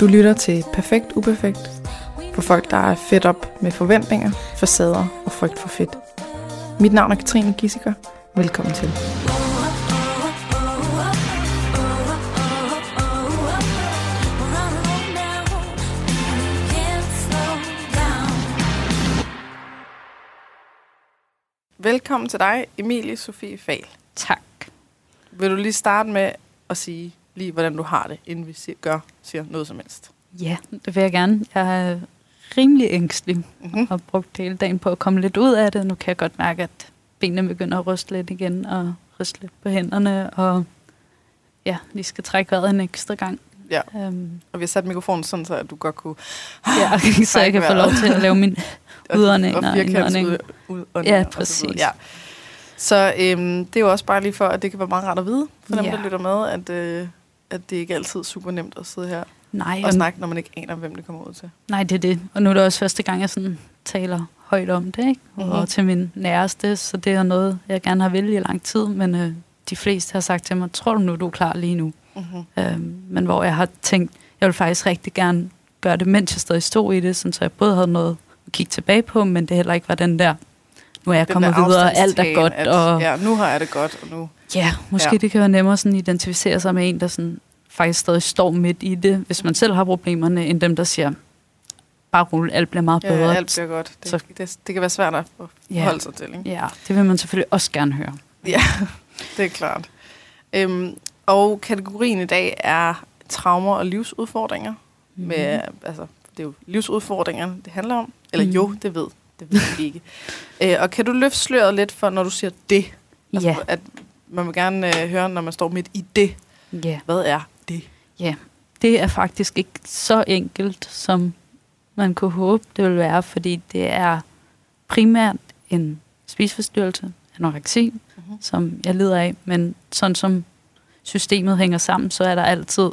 Du lytter til Perfekt Uperfekt for folk, der er fedt op med forventninger, facader og frygt for fedt. Mit navn er Katrine Gissiker. Velkommen til. Velkommen til dig, Emilie Sofie Fahl. Tak. Vil du lige starte med at sige lige, hvordan du har det, inden vi gør, siger noget som helst? Ja, det vil jeg gerne. Jeg er rimelig ængstelig Mm-hmm. og har brugt hele dagen på at komme lidt ud af det. Nu kan jeg godt mærke, at benene begynder at ryste lidt igen og ryste lidt på hænderne. Og ja, lige skal trække vejret en ekstra gang. Ja. Um, Og vi har sat mikrofonen sådan, så at du godt kunne... ja, så jeg kan få lov til at lave min udånding og og Ja, og så præcis. Ja. Så øhm, det er jo også bare lige for, at det kan være meget rart at vide, for dem, Ja. der lytter med, at, øh, at det ikke er altid super nemt at sidde her Nej, og snakke, når man ikke aner, hvem det kommer ud til. nej, det er det. Og nu er det også første gang, jeg sådan taler højt om det, ikke? Mhm. Og til min næreste, så det er noget, jeg gerne har ville i lang tid. Men øh, de fleste har sagt til mig, tror du nu, du er klar lige nu? Mm-hmm. Øhm, men hvor jeg har tænkt, jeg vil faktisk rigtig gerne gøre det, mens jeg stadig stod i det, sådan, så jeg både havde noget at kigge tilbage på, men det heller ikke var den der, nu er jeg kommet videre, og alt er godt. At, og Ja, nu har jeg det godt, og nu... ja, måske Ja. ja. det kan være nemmere at identificere sig med en, der sådan, faktisk stadig står midt i det, hvis man selv har problemerne, end dem, der siger, bare rulle, alt bliver meget Ja, bedre. alt bliver godt. Det, Så- det, det kan være svært at Ja. holde sig til, ikke? Ja, det vil man selvfølgelig også gerne høre. Ja, det er klart. Øhm, og kategorien i dag er traumer og livsudfordringer. Mhm. Med, altså, det er jo livsudfordringerne, det handler om. Eller Mhm. jo, det ved, det ved vi ikke. Øh, og kan du løfte sløret lidt for, når du siger det? Altså, Ja, At man vil gerne øh, høre, når man står midt i det. ja. Hvad er det? det er faktisk ikke så enkelt, som man kunne håbe, det ville være, fordi det er primært en spiseforstyrrelse, anoreksi, Mhm. som jeg lider af, men sådan som systemet hænger sammen, så er der altid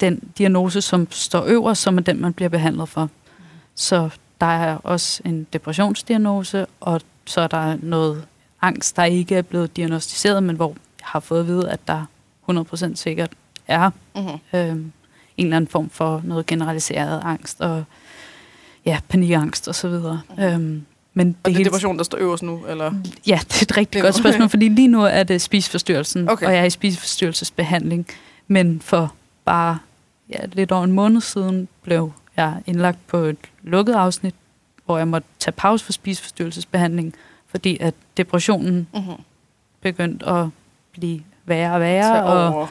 den diagnose, som står øverst, som er den, man bliver behandlet for. Så der er også en depressionsdiagnose, og så er der noget angst, der ikke er blevet diagnostiseret, men hvor jeg har fået at vide, at der 100% sikkert er Mm-hmm. øhm, en eller anden form for noget generaliseret angst og ja, panikangst og så videre. Øhm, men Og det er hele- depression, der står øverst nu? Eller? Ja, det er et rigtig Det godt nu. spørgsmål, fordi lige nu er det spiseforstyrrelsen, Okay. og jeg er i spiseforstyrrelsesbehandling. Men for bare ja, lidt over en måned siden blev jeg indlagt på et lukket afsnit, hvor jeg måtte tage pause for spiseforstyrrelsesbehandling, fordi at depressionen Mm-hmm. begyndte at blive værre og værre, og over.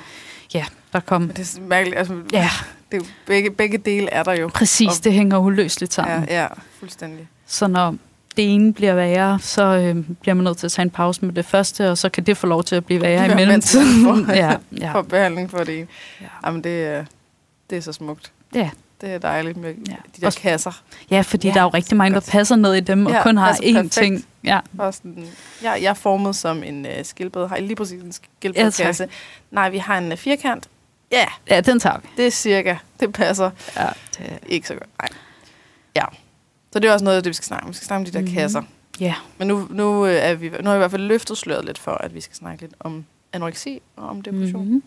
der kom... Men det er mærkeligt. Altså, Ja, det er jo, begge, begge dele er der jo. præcis, Og- det hænger uløseligt sammen. Ja, ja, fuldstændig. Så når det ene bliver værre, så øh, bliver man nødt til at tage en pause med det første, og så kan det få lov til at blive værre i Ja, mellemtiden. får- ja, ja. For behandling for det ene. Ja. Jamen, det, er- det er så smukt. Ja. Det er dejligt med Ja. de der Også- kasser. ja, fordi Ja, der er jo rigtig mange, der passer ned i dem, og Ja, kun har én perfekt. ting. Ja, Og sådan, ja, jeg er formet som en uh, skildpadde. Har I lige præcis en Ja, skildpaddekasse? Nej, vi har en uh, firkant. Ja, ja, den tager vi. det er cirka. Det passer Ja, det, ikke så godt. Nej. Ja. Så det er også noget af det, vi skal snakke om. Vi skal snakke om de der Mhm. kasser. ja. Men nu, nu, øh, er vi, nu har vi i hvert fald løftet sløret lidt for, at vi skal snakke lidt om anoreksi og om depression. Mm-hmm.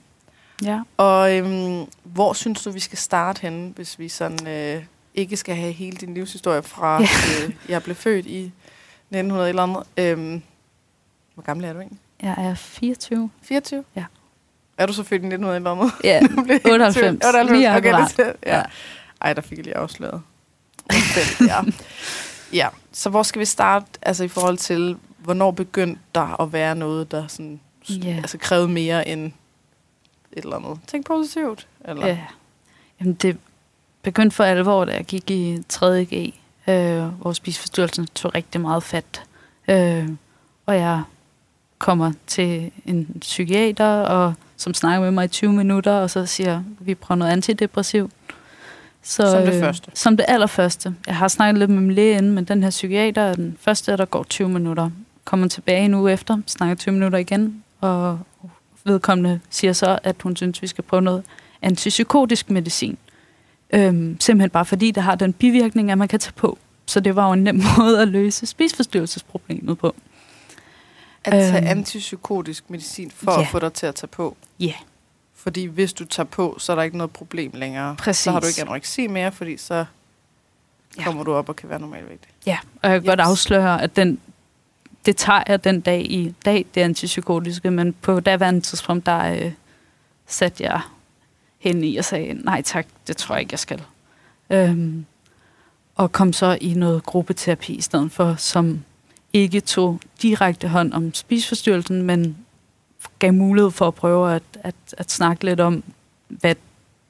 Ja. Og øhm, hvor synes du, vi skal starte henne, hvis vi sådan øh, ikke skal have hele din livshistorie fra, Ja. øh, jeg blev født i 1900 eller andet. Øhm, hvor gammel er du egentlig? Jeg er 24. 24? Ja. Er du så født i 1900 eller andet? Ja, Nu blev jeg 98. i tvivl. 98. Lige Okay, det, ja. Ja. Ej, der fik jeg lige afsløret. Ja. ja, så hvor skal vi starte, altså i forhold til, hvornår begyndte der at være noget, der sådan, Ja. altså krævede mere end et eller andet? Tænk positivt, eller? Ja. Jamen, det begyndte for alvor, da jeg gik i 3.G, øh, hvor spiseforstyrrelsen tog rigtig meget fat. Øh, og jeg kommer til en psykiater, og, som snakker med mig i 20 minutter, og så siger, vi prøver noget antidepressiv. Så, Som det første? Som det allerførste. Jeg har snakket lidt med min læge inden, men den her psykiater er den første, der går 20 minutter. Kommer tilbage en uge efter, snakker 20 minutter igen, og vedkommende siger så, at hun synes, vi skal prøve noget antipsykotisk medicin. Øhm, simpelthen bare fordi, det har den bivirkning, at man kan tage på. Så det var jo en nem måde at løse spiseforstyrrelsesproblemet på. At tage Øhm. antipsykotisk medicin for Ja. at få dig til at tage på. Ja. Fordi hvis du tager på, så er der ikke noget problem længere. Præcis. Så har du ikke anoreksi mere, fordi så Ja. kommer du op og kan være normalvægtig. Ja, og jeg kan godt Jeps. afsløre, at den, det tager jeg den dag i dag, det antipsykotiske, men på daværende tidspunkt, der øh, satte jeg hen i og sagde, nej tak, det tror jeg ikke, jeg skal. Øhm, og kom så i noget gruppeterapi i stedet for, som ikke tog direkte hånd om spiseforstyrrelsen, men gav mulighed for at prøve at, at, at snakke lidt om, hvad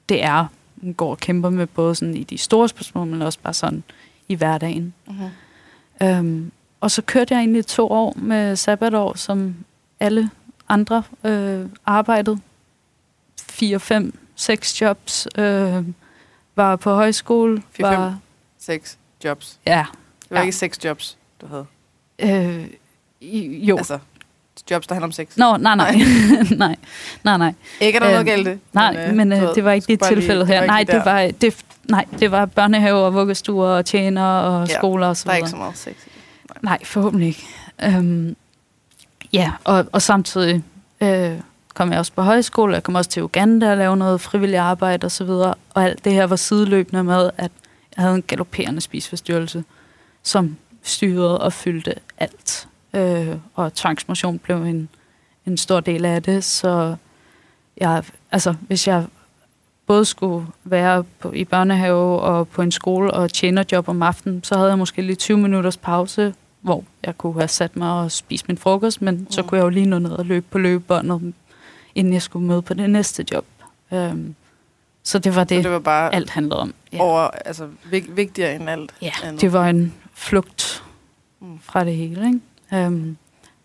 det er, man går og kæmper med, både sådan i de store spørgsmål, men også bare sådan i hverdagen. Mm-hmm. Øhm, og så kørte jeg egentlig to år med sabbatår, som alle andre øh, arbejdede. Fire, fem, seks jobs. Øh, var på højskole. Fire, fem. var, Seks jobs. Ja. Det var Ja. ikke seks jobs, du havde. Øh, jo. Altså, jobs, der handler om sex. Nå, nej, nej. nej, nej, nej. Ikke er der noget Øhm, galt det. Nej, men, øh, ved, det var ikke det tilfælde her. Nej, det var, det, nej, det var børnehaver og vuggestuer og tjener og Ja, skoler og så Der er videre. ikke så meget sex. i. Nej, forhåbentlig ikke. Øhm, ja, og, og samtidig øh, kom jeg også på højskole, jeg kom også til Uganda og lavede noget frivilligt arbejde osv., og, og alt det her var sideløbende med, at jeg havde en galopperende spiseforstyrrelse, som styrede og fyldte alt. Øh, og tvangsmotion blev en, en stor del af det, så jeg, altså, hvis jeg både skulle være på, i børnehave og på en skole og tjenerjob om aftenen, så havde jeg måske lige 20 minutters pause, hvor jeg kunne have sat mig og spist min frokost, men mm. så kunne jeg jo lige nå ned og løbe på løbebåndet, inden jeg skulle møde på det næste job. Um, så det var Så det, det var bare alt handlede om. ja. over, altså vig, vigtigere end alt Ja, andet. det var en flugt Mm. fra det hele. Ikke? Um,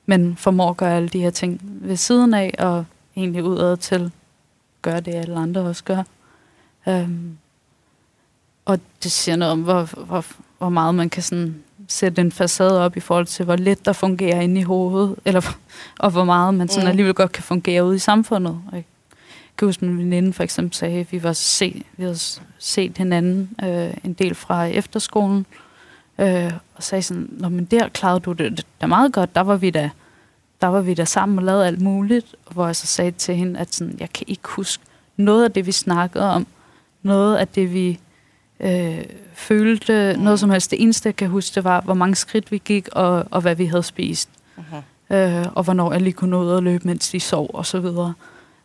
men formår at gøre alle de her ting ved siden af, og egentlig udad til gøre det, alle andre også gør. Um, og det siger noget om, hvor, hvor, hvor meget man kan sådan sætte en facade op i forhold til, hvor let der fungerer inde i hovedet, eller, og hvor meget man sådan Mm. alligevel godt kan fungere ude i samfundet. Og jeg kan huske, min veninde for eksempel sagde, at vi, var se, vi havde set hinanden øh, en del fra efterskolen, øh, og sagde sådan, Nå, men der klarede du det da meget godt, der var vi da, der var vi da sammen og lavede alt muligt, hvor jeg så sagde til hende, at sådan, jeg kan ikke huske noget af det, vi snakkede om, noget af det, vi øh, følte, Mm. noget som helst. Det eneste, jeg kan huske, det var, hvor mange skridt vi gik, og, og hvad vi havde spist Mhm. øh, og hvornår jeg lige kunne nå ud og løbe, mens de sov, og så videre.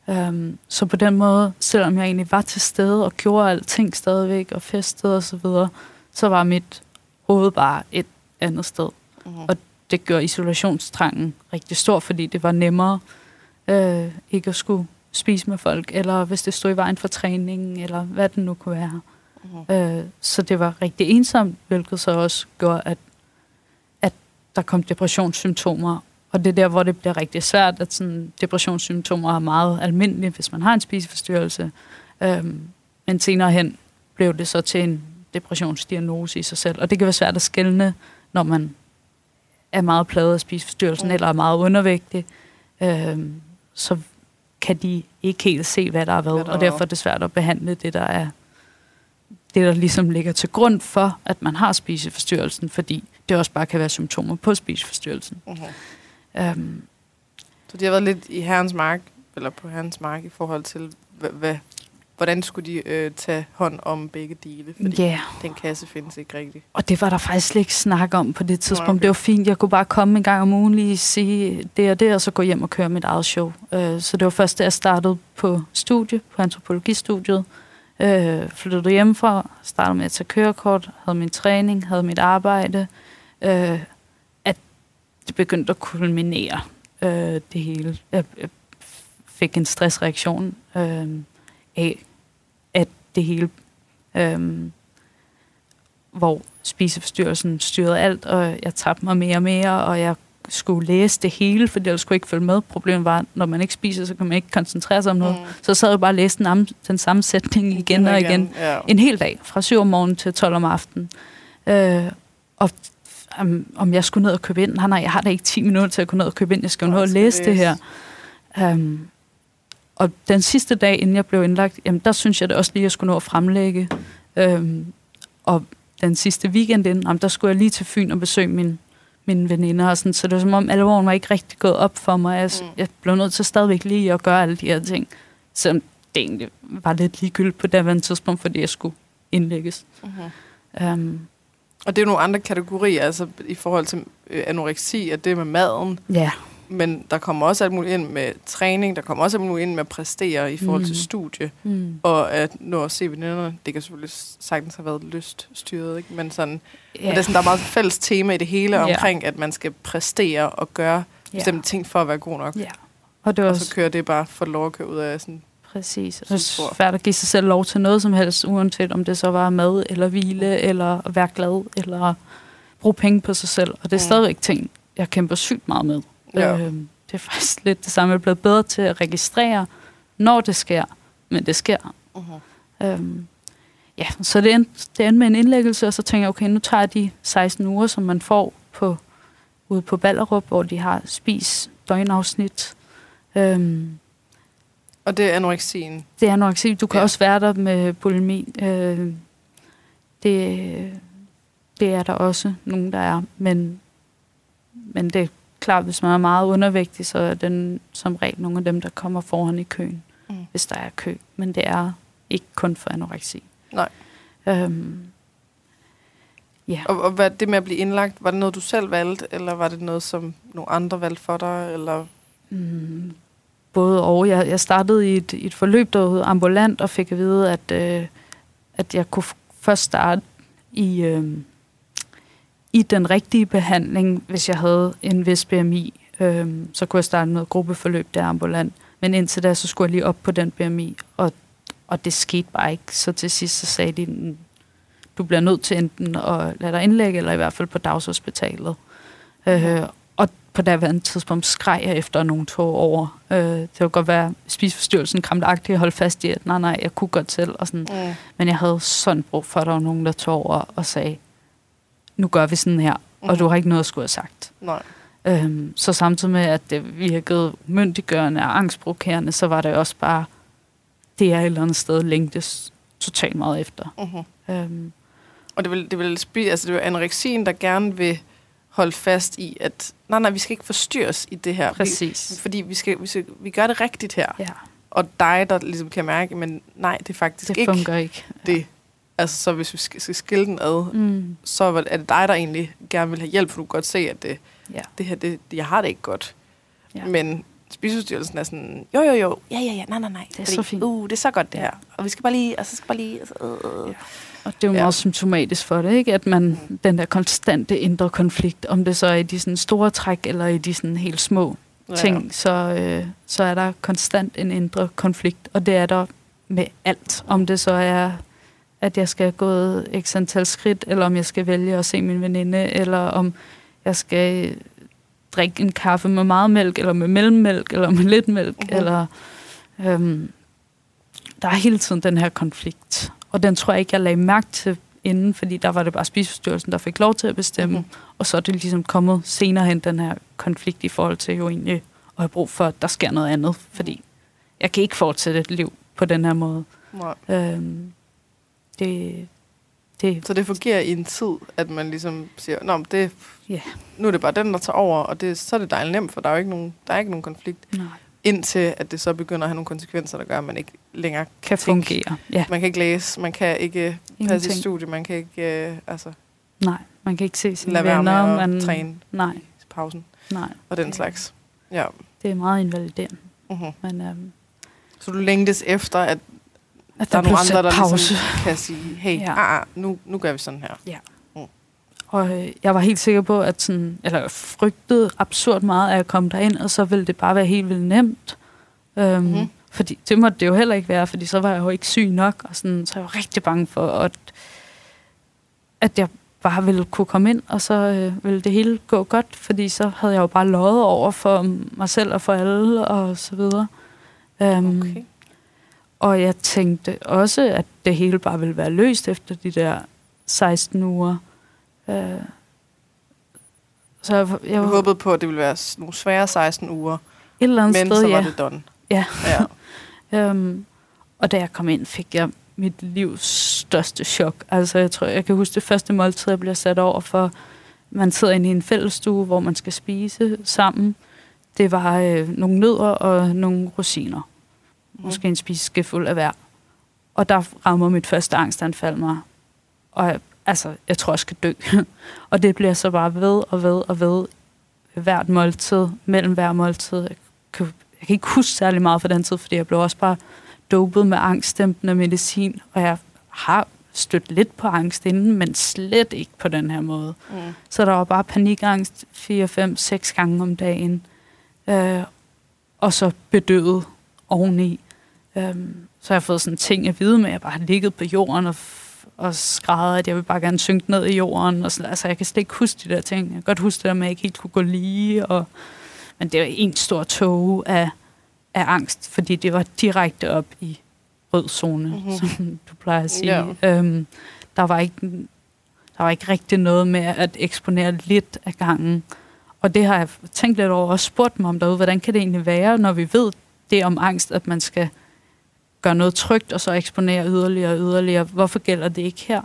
Um, så på den måde, selvom jeg egentlig var til stede og gjorde alting stadigvæk, og festede og så videre, så var mit hoved bare et andet sted. Mhm. Og det gør isolationstrangen rigtig stor, fordi det var nemmere øh, ikke at skulle spise med folk, eller hvis det stod i vejen for træningen, eller hvad det nu kunne være. Mhm. Øh, så det var rigtig ensomt, hvilket så også gjorde, at, at der kom depressionssymptomer. Og det er der, hvor det bliver rigtig svært, at sådan, depressionssymptomer er meget almindelige, hvis man har en spiseforstyrrelse. Øhm, men senere hen blev det så til en depressionsdiagnose i sig selv. Og det kan være svært at skelne, når man er meget plaget af spiseforstyrrelsen, Mm. mm. eller er meget undervægtig. Øhm, så kan de ikke helt se, hvad der er hvad, og er derfor er det svært at behandle det, der er det, der ligesom ligger til grund for, at man har spiseforstyrrelsen, fordi det også bare kan være symptomer på spiseforstyrrelsen. Mhm. Um, Så de har været lidt i herrens mark, eller på herrens mark, i forhold til, hvad, hvad, hvordan skulle de øh, tage hånd om begge dele? Fordi yeah. den kasse findes ikke rigtigt. Og det var der faktisk slet ikke snak om på det tidspunkt. okay. Det var fint. Jeg kunne bare komme en gang om ugen lige sige det og det, og så gå hjem og køre mit eget show. Uh, så det var først, da jeg startede på studie, på antropologistudiet. Øh, flyttede hjemmefra, startede med at tage kørekort, havde min træning, havde mit arbejde. Øh, at det begyndte at kulminere øh, det hele. Jeg, jeg fik en stressreaktion øh, af, at det hele... Øh, hvor spiseforstyrrelsen styrede alt, og jeg tabte mig mere og mere, og jeg skulle læse det hele, fordi jeg skulle ikke følge med. Problemet var, når man ikke spiser, så kan man ikke koncentrere sig om noget. Mm. Så sad jeg bare og læste den, am- den samme sætning igen og igen. Ja. En hel dag, fra 7 om morgenen til 12 om aftenen. Øh, og um, om jeg skulle ned og købe ind. Nej, nej, jeg har da ikke 10 minutter til at gå ned og købe ind. Jeg skal jo Nå, at læse det her. Um, og den sidste dag, inden jeg blev indlagt, jamen, der synes jeg det også lige, at jeg skulle nå at fremlægge. Um, og den sidste weekend inden, jamen, der skulle jeg lige til Fyn og besøge min, mine veninder. Og sådan, så det var som om, alvoren var ikke rigtig gået op for mig. Jeg, Mm. jeg blev nødt til stadigvæk lige at gøre alle de her ting. Selvom det egentlig var lidt ligegyldigt på daværende tidspunkt, fordi jeg skulle indlægges. Mm-hmm. Um, Og det er jo nogle andre kategorier, altså i forhold til øh, anoreksi, at det med maden, ja, men der kommer også alt muligt ind med træning, der kommer også alt muligt ind med at præstere i forhold mm. Til studie, mm. og at nå at se veninderne, det kan selvfølgelig sagtens have været lyststyret, ikke? men sådan, ja. men det er sådan, der er meget fælles tema i det hele Ja. omkring, at man skal præstere og gøre bestemte ting for at være god nok. Ja. Og det var Og også så kører det bare for lov at køre ud af sådan, præcis. Det Så er stor. svært at give sig selv lov til noget som helst, uanset om det så var mad, eller hvile, eller at være glad, eller bruge penge på sig selv. Og det er Mm. stadigvæk ting, jeg kæmper sygt meget med. Ja. Øhm, det er faktisk lidt det samme. Jeg er blevet bedre til at registrere, når det sker, men det sker. uh-huh. Øhm, ja, så det endte, det endte med en indlæggelse, og så tænker jeg, okay, nu tager jeg de 16 uger, som man får på, ude på Ballerup, hvor de har spis døgnafsnit. Øhm, og det er anoreksien. det er anoreksi. Du kan Ja. også være der med bulimi. Øh, det, det er der også nogen, der er. Men, men det klart, hvis man er meget undervægtig, så er den som regel nogle af dem, der kommer foran i køen, Mm. hvis der er kø. Men det er ikke kun for anoreksi. Nej. Øhm, ja. Og, og hvad det med at blive indlagt, var det noget, du selv valgte, eller var det noget, som nogle andre valgte for dig? Eller? Mm, både og. Jeg, jeg startede i et, et forløb, der hed ambulant, og fik at vide, at, øh, at jeg kunne først starte i, øh, i den rigtige behandling, hvis jeg havde en vis BMI. Øh, så kunne jeg starte noget gruppeforløb der ambulant. Men indtil da, så skulle jeg lige op på den BMI, og, og det skete bare ikke. Så til sidst, så sagde de, "Mm, du bliver nødt til enten at lade dig indlægge, eller i hvert fald på dagshospitalet. Øh, og på daværende tidspunkt skreg jeg efter nogle to over. Øh, det kunne godt være spiseforstyrrelsen kramtagtig at holde fast i, at nej, nej, jeg kunne godt selv. Og sådan. Mm. Men jeg havde sådan brug for, at der var nogen, der tog over og sagde, nu gør vi sådan her, og Mhm. du har ikke noget at skulle have sagt. Nej. Øhm, så samtidig med, at det virkede myndiggørende og angstprovokerende, så var det også bare, det er et eller andet sted længtes totalt meget efter. Uh-huh. Øhm, Og det vil, det vil spi, altså det er anoreksien, der gerne vil holde fast i, at nej, nej, vi skal ikke forstyrres i det her. Vi, præcis. fordi vi, skal, vi, skal, vi gør det rigtigt her. Ja, Og dig, der ligesom kan mærke, men nej, det er faktisk det ikke fungerer ikke. det. Altså, så hvis vi skal, skille den ad, Mm, så er det dig, der egentlig gerne vil have hjælp, for du kan godt se, at det, ja. det her, det, jeg har det ikke godt. Ja. Men spiseforstyrrelsen er sådan, jo, jo, jo, ja, ja, ja, nej, nej, nej. Det er så fint. Uh, det er så godt, det her. Og vi skal bare lige, og så skal bare lige, altså, øh. Ja. Og det er jo Ja. ja. meget symptomatisk for det, ikke? At man, den der konstante indre konflikt, om det så er i de sådan store træk, eller i de sådan helt små Ja. ting, så, øh, så er der konstant en indre konflikt. Og det er der med alt. Om det så er, at jeg skal gå x antal skridt, eller om jeg skal vælge at se min veninde, eller om jeg skal drikke en kaffe med meget mælk, eller med mellemmælk, eller med lidt mælk, Mhm. uh-huh. eller... Øhm, der er hele tiden den her konflikt. Og den tror jeg ikke, jeg lagde mærke til inden, fordi der var det bare spiseforstyrrelsen, der fik lov til at bestemme. Mhm. Mm-hmm. Og så er det ligesom kommet senere hen, den her konflikt i forhold til jo egentlig at have brug for, at der sker noget andet. Fordi jeg kan ikke fortsætte et liv på den her måde. Nej. Øhm, det, det, Så det fungerer i en tid, at man ligesom siger, Nå, men det, Ja. nu er det bare den, der tager over, og det, så er det dejligt nemt, for der er jo ikke nogen, der er ikke nogen konflikt. nej, Indtil at det så begynder at have nogle konsekvenser, der gør, at man ikke længere kan tænke. fungere. Ja, Man kan ikke læse, man kan ikke passe i ingenting. studie, man kan ikke øh, altså, Nej, man kan ikke se sine være venner. at man, træne Nej, i pausen nej. og den Det- slags. Ja. Det er meget invaliderende. Uh-huh. Men øhm, Så du længtes efter, at at der, der, er nogle andre, der pause. ligesom kan sige, hey, ja. Ja. ah, ah, nu, nu gør vi sådan her. Og øh, jeg var helt sikker på, at sådan, eller jeg frygtede absurd meget, at jeg kom derind, og så ville det bare være helt vildt nemt. Øhm, Mhm. mm-hmm. Fordi det måtte det jo heller ikke være, fordi så var jeg jo ikke syg nok, og sådan, så jeg var rigtig bange for, at, at jeg bare ville kunne komme ind, og så øh, ville det hele gå godt, fordi så havde jeg jo bare løjet over for mig selv og for alle, og så videre. Øhm, Okay. Og jeg tænkte også, at det hele bare ville være løst efter de der 16 uger. Øh, så jeg, jeg var håbede på, at det ville være nogle svære 16 uger, et eller andet men sted, så var ja. det done. Ja. ja. Øhm, og da jeg kom ind, fik jeg mit livs største chok. Altså, jeg tror, jeg kan huske det første måltid, jeg bliver sat over for. Man sidder inde i en fællesstue, hvor man skal spise sammen. Det var øh, nogle nødder og nogle rosiner. Måske en spiseske fuld af hver. Og der rammer mit første angstanfald mig. Og jeg, altså, jeg tror, jeg skal dø. og det bliver så bare ved og ved og ved hvert måltid, mellem hver måltid. Jeg kan, jeg kan ikke huske særlig meget fra den tid, fordi jeg blev også bare dopet med angstdæmpende medicin, og jeg har stødt lidt på angst inden, men slet ikke på den her måde. Mm. Så der var bare panikangst 4, 5, 6 gange om dagen, øh, og så bedøvet oveni. Um, så har jeg fået sådan ting at vide med, at jeg bare har ligget på jorden og, og skrevet, at jeg vil bare gerne synke ned i jorden. Og sådan, altså, jeg kan slet ikke huske de der ting. Jeg kan godt huske det der med, at jeg ikke helt kunne gå lige. Og, men det var en stor tog af, af angst, fordi det var direkte op i rød zone, mm-hmm. som du plejer at sige. Yeah. Um, der, var ikke, der var ikke rigtig noget med at eksponere lidt af gangen. Og det har jeg tænkt lidt over og spurgt mig om derude, hvordan kan det egentlig være, når vi ved det om angst, at man skal gøre noget trygt, og så eksponere yderligere og yderligere. Hvorfor gælder det ikke her?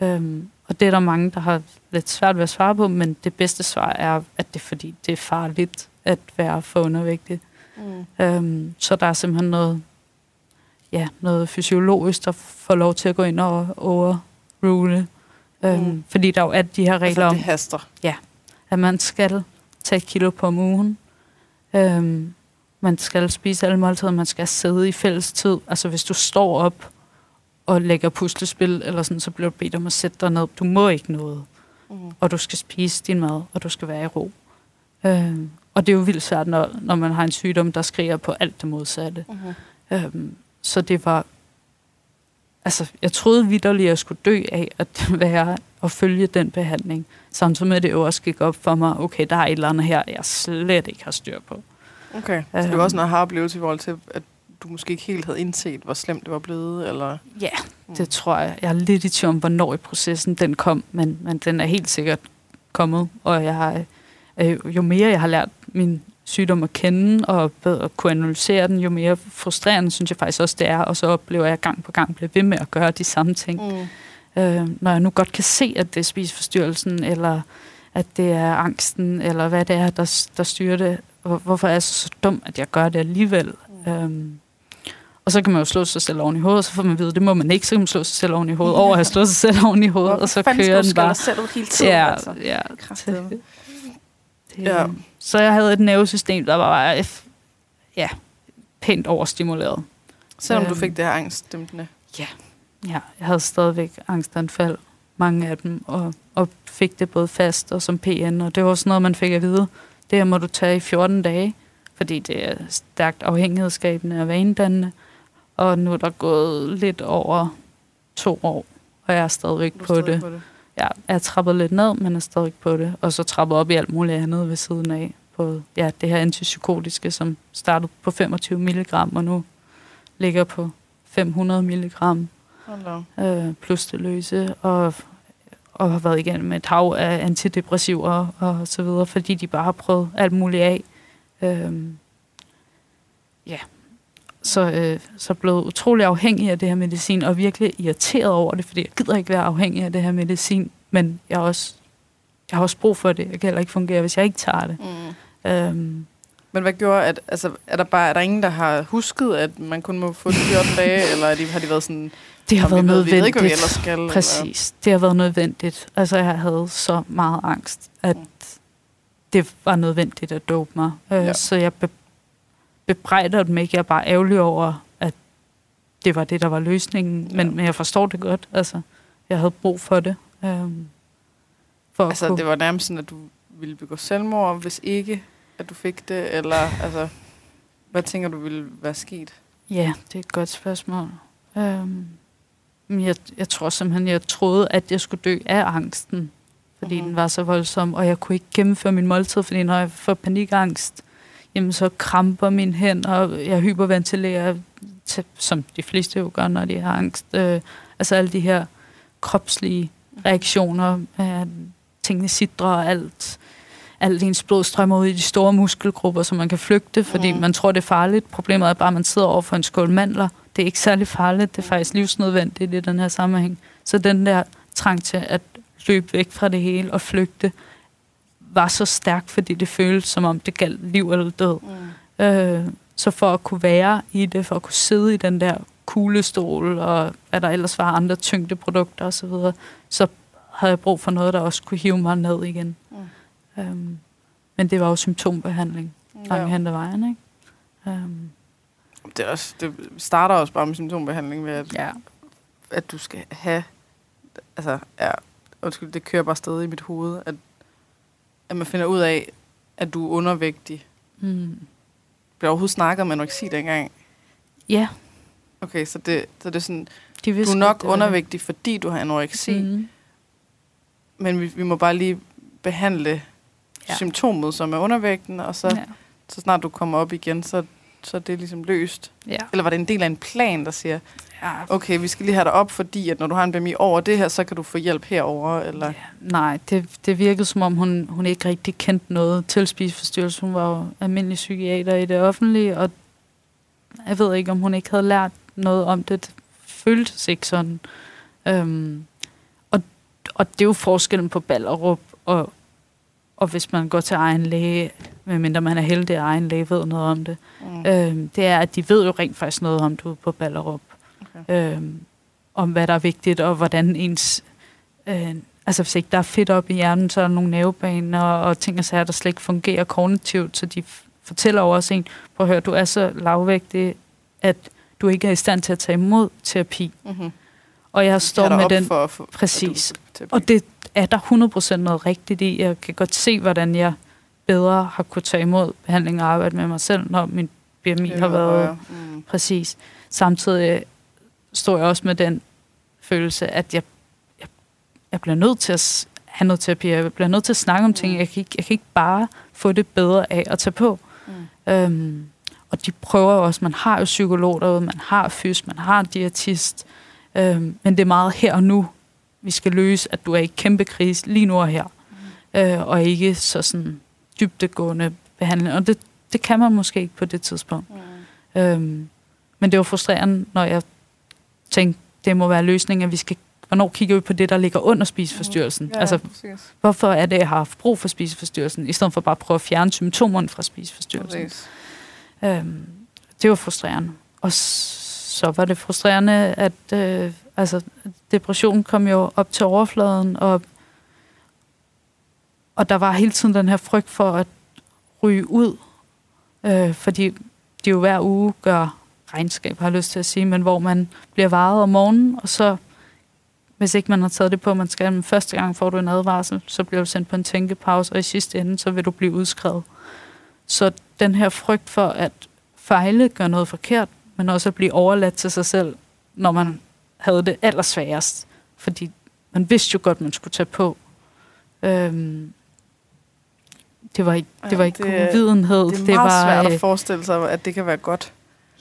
Øhm, og det er der mange, der har lidt svært ved at svare på, men det bedste svar er, at det er fordi, det er farligt at være for undervægtig. Mm. Øhm, så der er simpelthen noget, ja, noget fysiologisk, der får lov til at gå ind og overrule. Øhm, mm. Fordi der jo er de her regler altså, det haster. Ja, at man skal tage et kilo på om ugen. Øhm, man skal spise alle måltider, man skal sidde i fælles tid. Altså hvis du står op og lægger puslespil, eller sådan, så bliver du bedt om at sætte dig ned. Du må ikke noget. Mm. Og du skal spise din mad, og du skal være i ro. Øhm, og det er jo vildt svært, når, når man har en sygdom, der skriger på alt det modsatte. Mm. Øhm, så det var... Altså, jeg troede vidderligt, at jeg skulle dø af at være og følge den behandling. Samtidig med, at det jo også gik op for mig, okay, der er et eller andet her, jeg slet ikke har styr på. Okay, så det var også noget har oplevelse i forhold til, at du måske ikke helt havde indset, hvor slemt det var blevet? Eller? Ja, mm. det tror jeg. Jeg er lidt i tvivl om, hvornår i processen den kom, men, men den er helt sikkert kommet. Og jeg har, øh, jo mere jeg har lært min sygdom at kende og bedre kunne analysere den, jo mere frustrerende synes jeg faktisk også, det er. Og så oplever jeg gang på gang blive ved med at gøre de samme ting. Mm. Øh, når jeg nu godt kan se, at det er spiseforstyrrelsen, eller at det er angsten, eller hvad det er, der, der styrer det, hvor, hvorfor er jeg så, dum, at jeg gør det alligevel? Mm. Øhm, og så kan man jo slå sig selv oven i hovedet, og så får man at vide, det må man ikke, så kan man slå sig selv oven i hovedet, over at have slået sig selv oven i hovedet, og så kører den bare. selv hele tiden, ja, altså. ja, det, ja. Så jeg havde et nervesystem, der var ja, pænt overstimuleret. Selvom øhm, du fik det her angstdæmpende? Ja. ja, jeg havde stadigvæk angstanfald, mange af dem, og, og fik det både fast og som PN, og det var også noget, man fik at vide det her må du tage i 14 dage, fordi det er stærkt afhængighedsskabende og vanedannende. Og nu er der gået lidt over to år, og jeg er stadigvæk på, stadig det. på det. Ja, jeg er trappet lidt ned, men er stadig på det. Og så trappet op i alt muligt andet ved siden af. På ja, det her antipsykotiske, som startede på 25 mg, og nu ligger på 500 mg. Øh, plus det løse. Og og har været igennem et hav af antidepressiver og så videre, fordi de bare har prøvet alt muligt af. Øhm, ja, så, øh, så blevet utrolig afhængig af det her medicin, og virkelig irriteret over det, fordi jeg gider ikke være afhængig af det her medicin, men jeg, også, jeg har også brug for det. Jeg kan heller ikke fungere, hvis jeg ikke tager det. Mm. Øhm, men hvad gjorde, at, altså, er der bare er der ingen, der har husket, at man kun må få det 14 dage, eller de, har de været sådan, det har været nødvendigt. Ved, ikke, hvad vi skal, Præcis, eller? det har været nødvendigt. Altså, jeg havde så meget angst, at mm. det var nødvendigt at dope mig. Øh, ja. Så jeg be- bebrejder dem ikke. Jeg er bare ærgerlig over, at det var det, der var løsningen. Ja. Men, men jeg forstår det godt. Altså, jeg havde brug for det. Øhm, for altså, kunne... det var nærmest sådan, at du ville begå selvmord, hvis ikke at du fik det? Eller altså, hvad tænker du ville være sket? Ja, det er et godt spørgsmål. Øhm, jeg, jeg tror simpelthen, jeg troede, at jeg skulle dø af angsten, fordi mm-hmm. den var så voldsom, og jeg kunne ikke gennemføre min måltid, fordi når jeg får panikangst, jamen så kramper min hænder, og jeg hyperventilerer, til, som de fleste jo gør, når de har angst. Øh, altså alle de her kropslige reaktioner, øh, tingene sidder og alt alt ens blod strømmer ud i de store muskelgrupper, så man kan flygte, fordi mm. man tror, det er farligt. Problemet er bare, at man sidder over for en skål mandler. Det er ikke særlig farligt. Det er faktisk livsnødvendigt i den her sammenhæng. Så den der trang til at løbe væk fra det hele og flygte, var så stærk, fordi det føltes som om, det galt liv eller død. Mm. Øh, Så for at kunne være i det, for at kunne sidde i den der kuglestol, og hvad der ellers var andre tyngdeprodukter osv., så, videre, så havde jeg brug for noget, der også kunne hive mig ned igen. Mm. Øhm, men det var jo symptombehandling langt ja. hen ad vejen, ikke? Øhm. Det, er også, det starter også bare med symptombehandling ved, at, ja. at du skal have... Altså, ja, undskyld, det kører bare stadig i mit hoved, at, at man finder ud af, at du er undervægtig. Mm. Bliver overhovedet snakket om anoreksi dengang? Ja. Okay, så det, så det er sådan, De du er nok det undervægtig, fordi du har anoreksi, mm. men vi, vi må bare lige behandle ja. symptomet, som er undervægten, og så, ja. så snart du kommer op igen, så, så er det ligesom løst. Ja. Eller var det en del af en plan, der siger, ja. okay, vi skal lige have dig op, fordi at når du har en BMI over det her, så kan du få hjælp herover eller? Ja. Nej, det, det virkede som om, hun, hun ikke rigtig kendte noget til spiseforstyrrelse. Hun var jo almindelig psykiater i det offentlige, og jeg ved ikke, om hun ikke havde lært noget om det. Det føltes ikke sådan. Øhm, og, og det er jo forskellen på Ballerup og, og hvis man går til egen læge, medmindre man er heldig, at egen læge ved noget om det, mm. øhm, det er, at de ved jo rent faktisk noget om det på Ballerup. Okay. Øhm, om hvad der er vigtigt, og hvordan ens... Øh, altså hvis ikke der er fedt op i hjernen, så er der nogle nervebaner og, og ting og sager, der slet ikke fungerer kognitivt, så de fortæller over os en, prøv at høre, du er så lavvægtig, at du ikke er i stand til at tage imod terapi. Mm-hmm. Og jeg står med den... For, for, præcis. Og det er der 100% noget rigtigt i. Jeg kan godt se, hvordan jeg bedre har kunne tage imod behandling og arbejde med mig selv, når min BMI har været mm. præcis. Samtidig står jeg også med den følelse, at jeg, jeg, jeg bliver nødt til at have noget terapi. Jeg bliver nødt til at snakke om mm. ting. Jeg kan, ikke, jeg kan ikke bare få det bedre af at tage på. Mm. Øhm, og de prøver jo også, man har jo psykolog derude, man har fys, man har diætist, øhm, men det er meget her og nu, vi skal løse, at du er i kæmpe krise lige nu og her, øh, og ikke så sådan dybdegående behandling. Og det, det kan man måske ikke på det tidspunkt. Mm. Øhm, men det var frustrerende, når jeg tænkte, det må være løsningen, at vi skal hvornår kigger vi på det, der ligger under spiseforstyrrelsen? Mm. Ja, altså, præcis. hvorfor er det, jeg har haft brug for spiseforstyrrelsen, i stedet for bare at prøve at fjerne symptomerne fra spiseforstyrrelsen? Præcis. Øhm, det var frustrerende. Og så var det frustrerende, at øh, altså, depressionen kom jo op til overfladen, og, og der var hele tiden den her frygt for at ryge ud, øh, fordi de jo hver uge gør regnskab, har jeg lyst til at sige, men hvor man bliver varet om morgenen, og så, hvis ikke man har taget det på, man skal, men første gang får du en advarsel, så bliver du sendt på en tænkepause, og i sidste ende, så vil du blive udskrevet. Så den her frygt for at fejle, gøre noget forkert, men også at blive overladt til sig selv, når man havde det allersværest. Fordi man vidste jo godt, man skulle tage på. Øhm, det var ikke, det var ikke ja, det, videnhed. Det er det var, svært at øh, forestille sig, at det kan være godt.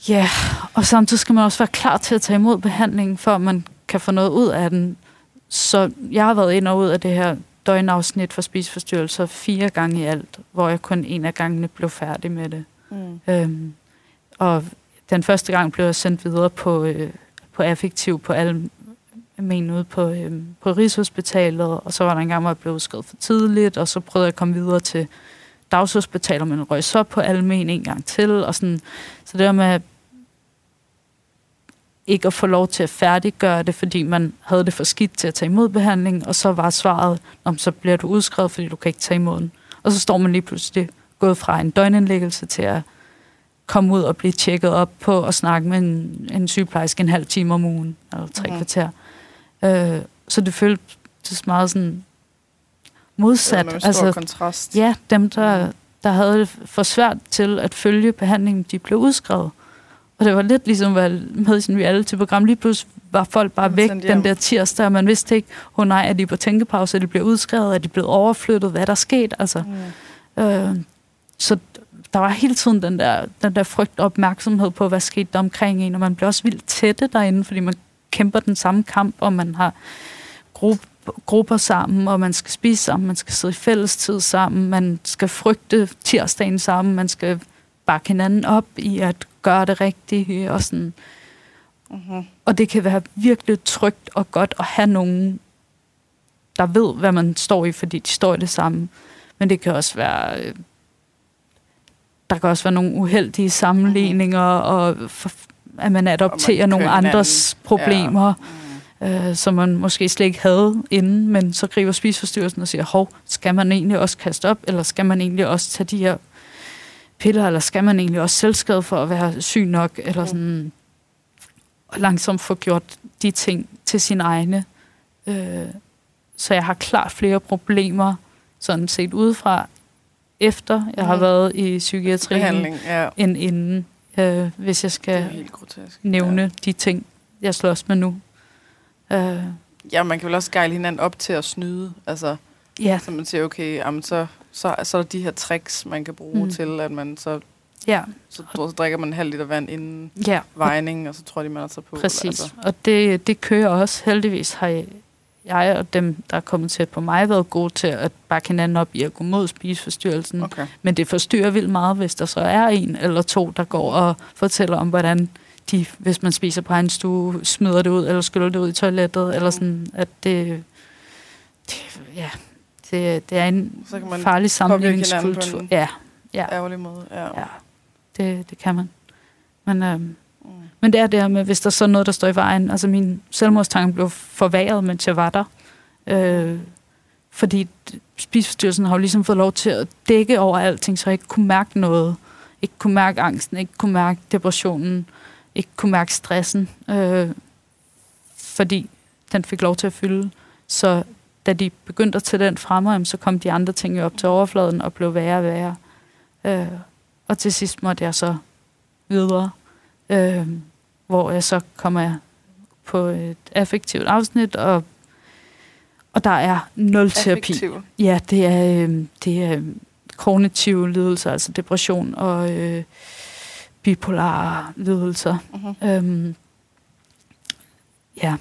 Ja, og samtidig skal man også være klar til at tage imod behandlingen, før man kan få noget ud af den. Så jeg har været ind og ud af det her døgnafsnit for spiseforstyrrelser fire gange i alt, hvor jeg kun en af gangene blev færdig med det. Mm. Øhm, og den første gang blev jeg sendt videre på, øh, på affektiv på alle men ude på, øh, på Rigshospitalet, og så var der en gang, hvor jeg blev udskrevet for tidligt, og så prøvede jeg at komme videre til dagshospitalet, men røg så på almen en gang til, og sådan. Så det der med ikke at få lov til at færdiggøre det, fordi man havde det for skidt til at tage imod behandling, og så var svaret, om så bliver du udskrevet, fordi du kan ikke tage imod den. Og så står man lige pludselig gået fra en døgnindlæggelse til at komme ud og blive tjekket op på og snakke med en, en sygeplejerske en halv time om ugen, eller tre mm. kvarter. Øh, så det føltes meget sådan modsat. Det altså, kontrast. Ja, dem, der, mhm. der havde det for svært til at følge behandlingen, de blev udskrevet. Og det var lidt ligesom at med i sådan en reality-program. Lige pludselig var folk bare væk den der tirsdag, og man vidste ikke, oh nej, er de på tænkepause, er de blevet udskrevet, er de blevet overflyttet, hvad der er sket. Altså. Mm. Øh, så der var hele tiden den der, den der frygt og opmærksomhed på, hvad skete der omkring en, og man bliver også vildt tætte derinde, fordi man kæmper den samme kamp, og man har gruppe, grupper sammen, og man skal spise sammen, man skal sidde i fællestid sammen, man skal frygte tirsdagen sammen, man skal bakke hinanden op i at gøre det rigtige, og sådan. Uh-huh. Og det kan være virkelig trygt og godt at have nogen, der ved, hvad man står i, fordi de står i det samme. Men det kan også være øh, der kan også være nogle uheldige sammenligninger, mm. og for, at man adopterer man nogle andres anden. problemer, ja. mm. øh, som man måske slet ikke havde inden, men så griber spiseforstyrrelsen og siger, hov, skal man egentlig også kaste op, eller skal man egentlig også tage de her piller, eller skal man egentlig også selvskade for at være syg nok, eller mm. sådan, og langsomt få gjort de ting til sin egne. Øh, så jeg har klart flere problemer, sådan set udefra, efter jeg mm. har været i psykiatrien, ja. end inden, øh, hvis jeg skal nævne ja. de ting, jeg slås med nu. Øh. Ja, man kan vel også gejle hinanden op til at snyde. Altså, ja. Så man siger, okay, jamen, så, så, så er der de her tricks, man kan bruge mm. til, at man så Ja. Så, så drikker man en halv liter vand inden ja. vejning, og så tror de, man er så på. Præcis, altså. og det, det kører også. Heldigvis har jeg, jeg og dem, der er kommet tæt på mig, været gode til at bakke hinanden op i at gå mod spiseforstyrrelsen. Okay. Men det forstyrrer vildt meget, hvis der så er en eller to, der går og fortæller om, hvordan de, hvis man spiser på en stue, smider det ud, eller skyller det ud i toilettet, mm. eller sådan, at det, det ja, det, det er en så kan man farlig sammenligningskultur. Ja, ja. Ærgerlig måde, ja. ja det, det kan man. Men, øhm, mm. men det er det med, hvis der er sådan noget, der står i vejen. Altså min selvmordstanke blev forværet, mens jeg var der. Øh, fordi spisforstyrrelsen har jo ligesom fået lov til at dække over alting, så jeg ikke kunne mærke noget. Ikke kunne mærke angsten, ikke kunne mærke depressionen, ikke kunne mærke stressen. Øh, fordi den fik lov til at fylde. Så da de begyndte at tage den frem, så kom de andre ting op til overfladen og blev værre og værre. Øh, og til sidst måtte jeg så videre, øh, hvor jeg så kommer på et affektivt afsnit, og, og der er nul terapi. Affektiv. Ja, det er, øh, det er kognitive lidelser, altså depression og øh, bipolare lidelser. Uh-huh. Øhm, ja,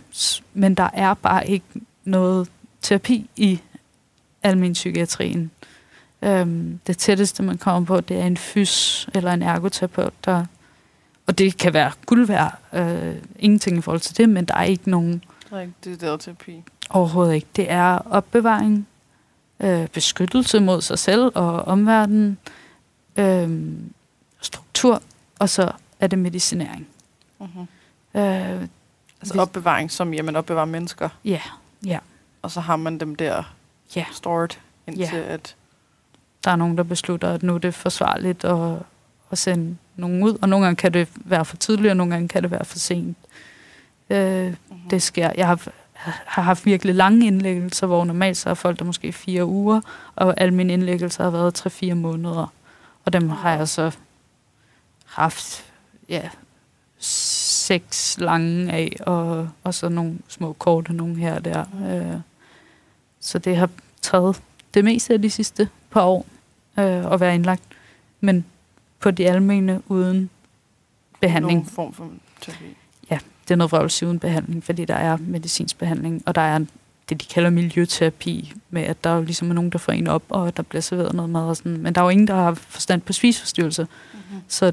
men der er bare ikke noget terapi i almen psykiatrien. Øhm, det tætteste, man kommer på, det er en fys eller en ergoterapeut, der, og det kan være guld værd, øh, ingenting i forhold til det, men der er ikke nogen... Det er terapi. Overhovedet ikke. Det er opbevaring, øh, beskyttelse mod sig selv og omverdenen, øh, struktur, og så er det medicinering. Uh-huh. Øh, altså hvis, opbevaring, som jamen opbevarer mennesker? Ja, ja. Og så har man dem der ja. stored, indtil ja. at der er nogen, der beslutter, at nu er det forsvarligt at, at sende nogen ud, og nogle gange kan det være for tidligt, og nogle gange kan det være for sent. Øh, mm-hmm. Det sker. Jeg har, har haft virkelig lange indlæggelser, hvor normalt så er folk der måske fire uger, og alle mine indlæggelser har været tre-fire måneder. Og dem har jeg så haft ja, seks lange af, og, og så nogle små korte nogle her og der. Mm. Øh, så det har taget det meste af de sidste par år øh, at være indlagt, men på de almene uden behandling. Nogen form for terapi. Ja, det er noget vrøvelse uden behandling, fordi der er medicinsk behandling, og der er det, de kalder miljøterapi, med at der er ligesom er nogen, der får en op, og der bliver serveret noget mad og sådan. Men der er jo ingen, der har forstand på spiseforstyrrelse. Mm-hmm. Så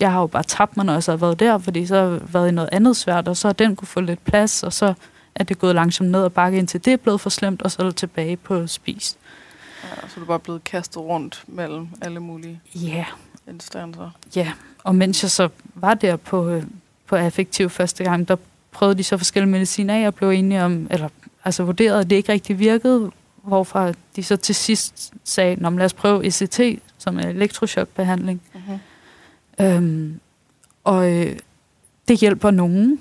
jeg har jo bare tabt mig, når jeg så har været der, fordi så har jeg været i noget andet svært, og så har den kunne få lidt plads, og så er det gået langsomt ned og bakke indtil det er blevet for slemt, og så er det tilbage på spis. Ja, så er du bare blevet kastet rundt mellem alle mulige yeah. Instanser. Ja, og mens jeg så var der på, øh, på affektiv første gang, der prøvede de så forskellige mediciner af og blev enige om, eller altså vurderede, at det ikke rigtig virkede, hvorfor de så til sidst sagde, Nå, lad os prøve ECT, som er elektrochokbehandling. Uh-huh. Øhm, og øh, det hjælper nogen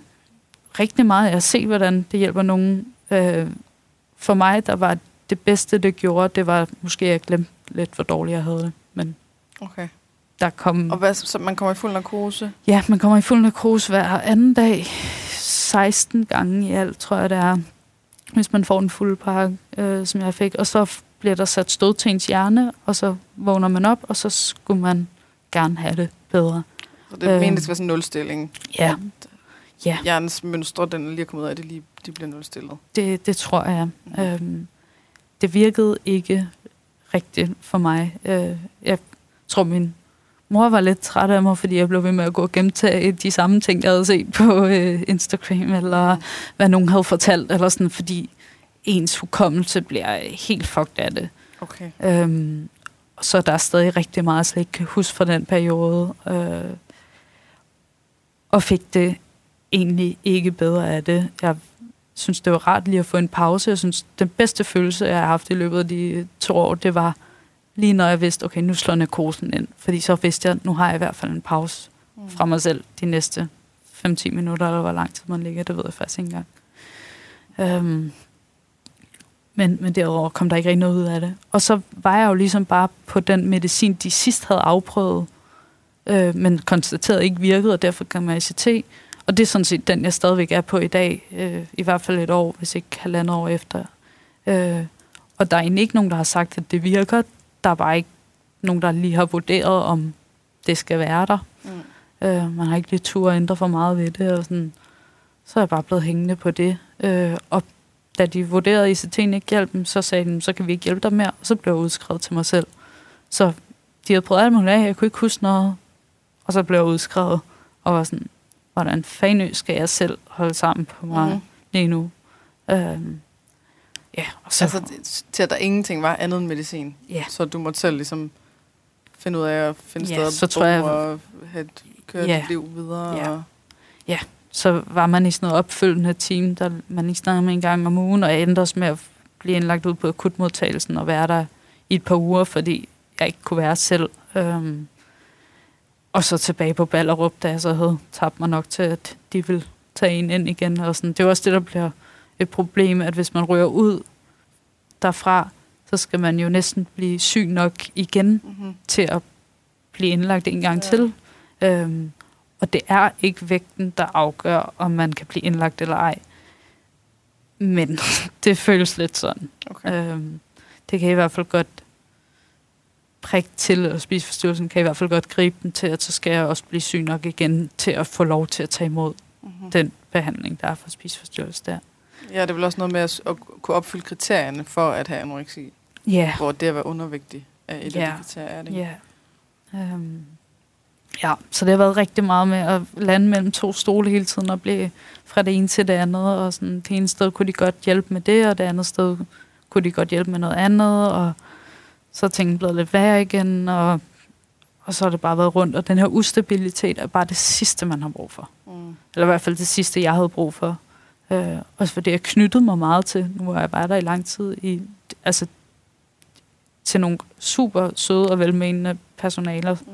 rigtig meget. Jeg ser, hvordan det hjælper nogen. Øh, for mig, der var det bedste, det gjorde, det var måske, at jeg glemte lidt, hvor dårligt jeg havde det. Men okay. Der kom... Og hvad, så man kommer i fuld narkose? Ja, man kommer i fuld narkose hver anden dag. 16 gange i alt, tror jeg, det er. Hvis man får den fulde pakke, øh, som jeg fik. Og så bliver der sat stød til ens hjerne, og så vågner man op, og så skulle man gerne have det bedre. Så det øh, mener, det skal være sådan en nulstilling? Ja. ja. Hjernens mønstre, den lige er kommet ud af det, lige, de bliver nulstillet? Det, det tror jeg. Mm. Øhm, det virkede ikke rigtigt for mig. Øh, jeg tror, min mor var lidt træt af mig, fordi jeg blev ved med at gå og gentage de samme ting, jeg havde set på øh, Instagram, eller hvad nogen havde fortalt, eller sådan, fordi ens hukommelse bliver helt fucked af det. Okay. Øhm, så der er stadig rigtig meget, jeg ikke kan huske fra den periode. Øh, og fik det egentlig ikke bedre af det. Jeg synes, det var rart lige at få en pause. Jeg synes, den bedste følelse, jeg har haft i løbet af de to år, det var lige når jeg vidste, okay, nu slår narkosen ind. Fordi så vidste jeg, nu har jeg i hvert fald en pause mm. fra mig selv de næste 5-10 minutter, eller hvor lang tid man ligger, det ved jeg faktisk ikke engang. Øhm, men, men derudover kom der ikke rigtig noget ud af det. Og så var jeg jo ligesom bare på den medicin, de sidst havde afprøvet, øh, men konstateret ikke virkede, og derfor kom jeg i CT. Og det er sådan set den, jeg stadigvæk er på i dag, øh, i hvert fald et år, hvis ikke halvandet år efter. Øh, og der er egentlig ikke nogen, der har sagt, at det virker. Der er bare ikke nogen, der lige har vurderet, om det skal være der. Mm. Øh, man har ikke lige tur at ændre for meget ved det, og sådan. så er jeg bare blevet hængende på det. Øh, og da de vurderede, at ICT'en ikke hjalp dem, så sagde de, så kan vi ikke hjælpe dig mere, og så blev jeg udskrevet til mig selv. Så de havde prøvet alt muligt af, jeg kunne ikke huske noget, og så blev jeg udskrevet, og var sådan, hvordan fanden skal jeg selv holde sammen på mig mm-hmm. lige nu? Øhm, ja, og så... Altså til at der ingenting var andet end medicin? Ja. Så du måtte selv ligesom finde ud af at finde ja, steder så tror jeg, og have et, køre ja. dit liv videre? Ja. Og... ja, så var man i sådan noget opfølgende team, der man ikke snakkede med en gang om ugen, og endte også med at blive indlagt ud på akutmodtagelsen og være der i et par uger, fordi jeg ikke kunne være selv. Øhm, og så tilbage på Ballerup, da jeg så havde tabt mig nok til, at de ville tage en ind igen. Og sådan. Det er også det, der bliver et problem, at hvis man ryger ud derfra, så skal man jo næsten blive syg nok igen mm-hmm. til at blive indlagt en gang ja. til. Øhm, og det er ikke vægten, der afgør, om man kan blive indlagt eller ej. Men det føles lidt sådan. Okay. Øhm, det kan i hvert fald godt prik til, og spiseforstyrrelsen kan i hvert fald godt gribe den til, at så skal jeg også blive syg nok igen til at få lov til at tage imod mm-hmm. den behandling, der er for spiseforstyrrelse der. Ja, det er vel også noget med at, at kunne opfylde kriterierne for at have anoreksi. Ja. Yeah. Hvor det at være undervægtig er et yeah. af de kriterier, er det Ja. Yeah. Um, ja, så det har været rigtig meget med at lande mellem to stole hele tiden og blive fra det ene til det andet. Og sådan, det ene sted kunne de godt hjælpe med det, og det andet sted kunne de godt hjælpe med noget andet. Og så er tingene blevet lidt værre igen, og, og så har det bare været rundt. Og den her ustabilitet er bare det sidste, man har brug for. Mm. Eller i hvert fald det sidste, jeg havde brug for. Øh, også fordi jeg knyttede mig meget til, nu har jeg bare der i lang tid, i, altså til nogle super søde og velmenende personaler, mm.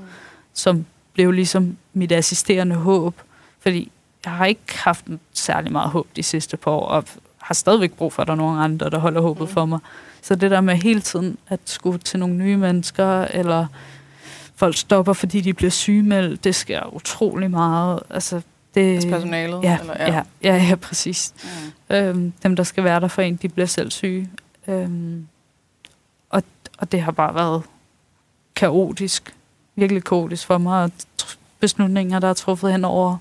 som blev ligesom mit assisterende håb. Fordi jeg har ikke haft særlig meget håb de sidste par år, og har stadigvæk brug for, at der er nogen andre, der holder håbet mm. for mig. Så det der med hele tiden at skulle til nogle nye mennesker, eller folk stopper, fordi de bliver sygemeldt, det sker utrolig meget. Altså, det, altså personalet? Ja, eller, ja. ja, ja, ja præcis. Mm. Øhm, dem, der skal være der for en, de bliver selv syge. Øhm, og, og det har bare været kaotisk. Virkelig kaotisk for mig. Beslutninger, der er truffet hen over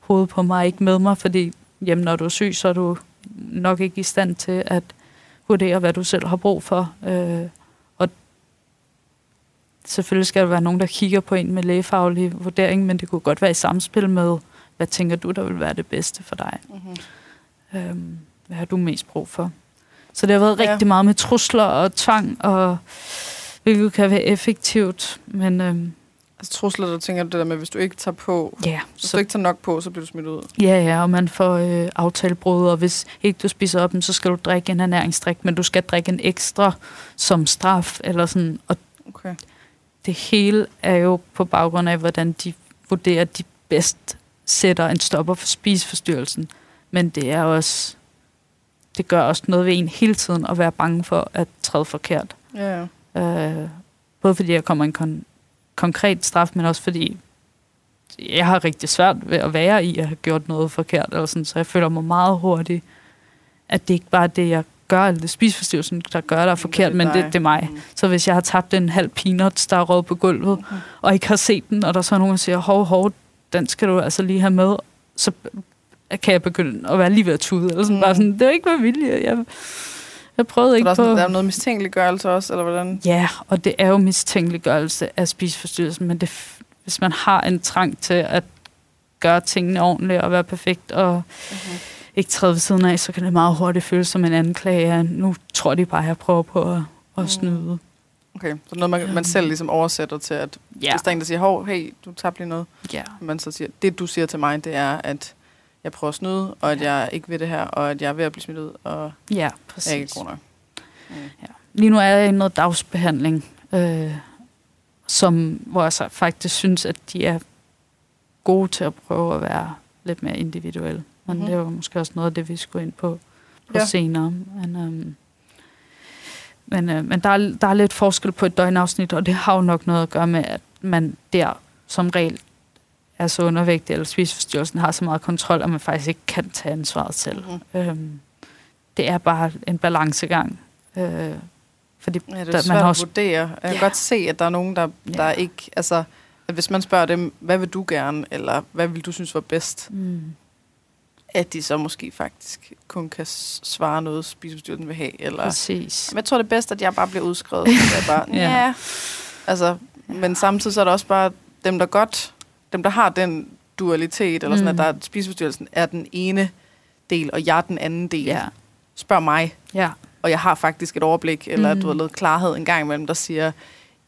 hovedet på mig, ikke med mig, fordi jamen, når du er syg, så er du nok ikke i stand til at vurdere, hvad du selv har brug for. Øh, og selvfølgelig skal der være nogen, der kigger på en med lægefaglig vurdering, men det kunne godt være i samspil med, hvad tænker du, der vil være det bedste for dig? Mm-hmm. Øh, hvad har du mest brug for? Så det har været ja. rigtig meget med trusler og tvang, og hvilket kan være effektivt, men... Øh, Altså trusler, der tænker det der med, hvis du ikke tager på, ja, hvis så, du ikke tager nok på, så bliver du smidt ud. Ja, ja, og man får øh, aftalebrud, og hvis ikke du spiser op, så skal du drikke en ernæringsdrik, men du skal drikke en ekstra som straf, eller sådan. Og okay. det hele er jo på baggrund af, hvordan de vurderer, de bedst sætter en stopper for spiseforstyrrelsen. Men det er også, det gør også noget ved en hele tiden at være bange for at træde forkert. Ja. Øh, både fordi jeg kommer en kon konkret straf, men også fordi jeg har rigtig svært ved at være i at have gjort noget forkert, eller sådan, så jeg føler mig meget hurtigt, at det ikke bare er det, jeg gør, eller det spiseforstyrrelsen, der gør, der er forkert, det er men det, det er mig. Mm. Så hvis jeg har tabt en halv peanut, der er råd på gulvet, mm. og ikke har set den, og der så er nogen, der siger, hov, hov, den skal du altså lige have med, så kan jeg begynde at være lige ved at tude. Eller sådan, mm. bare sådan, det er ikke med vilje. Jeg, jeg prøvede ikke der på... der er noget mistænkeliggørelse også, eller hvordan? Ja, og det er jo mistænkeliggørelse af spiseforstyrrelsen, men det, hvis man har en trang til at gøre tingene ordentligt og være perfekt og uh-huh. ikke træde ved siden af, så kan det meget hurtigt føles som en anklage. Nu tror de bare, at jeg prøver på at, at mm. snyde. Okay, så noget, man, man selv ligesom oversætter til, at ja. hvis der er en, der siger, hov, hey, du tabte lige noget. Ja. Man så siger, det du siger til mig, det er, at jeg prøver at snyde, og at ja. jeg ikke vil det her, og at jeg er ved at blive smidt ud, og ja, præcis. jeg er ikke god nok. Mm. Ja. Lige nu er jeg i noget dagsbehandling, øh, som, hvor jeg så faktisk synes, at de er gode til at prøve at være lidt mere individuelle. Men mm-hmm. det var måske også noget af det, vi skulle ind på, på ja. senere. Men, øhm, men, øh, men der, er, der er lidt forskel på et døgnafsnit, og det har jo nok noget at gøre med, at man der som regel er så undervægtig, eller spiseforstyrrelsen har så meget kontrol, at man faktisk ikke kan tage ansvaret selv. Mm. Øhm, det er bare en balancegang. Øh, fordi ja, det er der, svært man har også, at vurdere. Jeg kan ja. godt se, at der er nogen, der, der ja. ikke... Altså, hvis man spørger dem, hvad vil du gerne, eller hvad vil du synes var bedst, mm. At de så måske faktisk kun kan svare noget, spiseforstyrrelsen vil have. Eller, Præcis. Men jeg tror, det er bedst, at jeg bare bliver udskrevet. jeg bare, ja. ja. Altså, men samtidig så er der også bare dem, der godt dem, der har den dualitet, eller sådan, mm. at der spiseforstyrrelsen er den ene del, og jeg er den anden del. Ja. Spørg mig. Ja. Og jeg har faktisk et overblik, eller mm. du har lavet klarhed en gang imellem, der siger,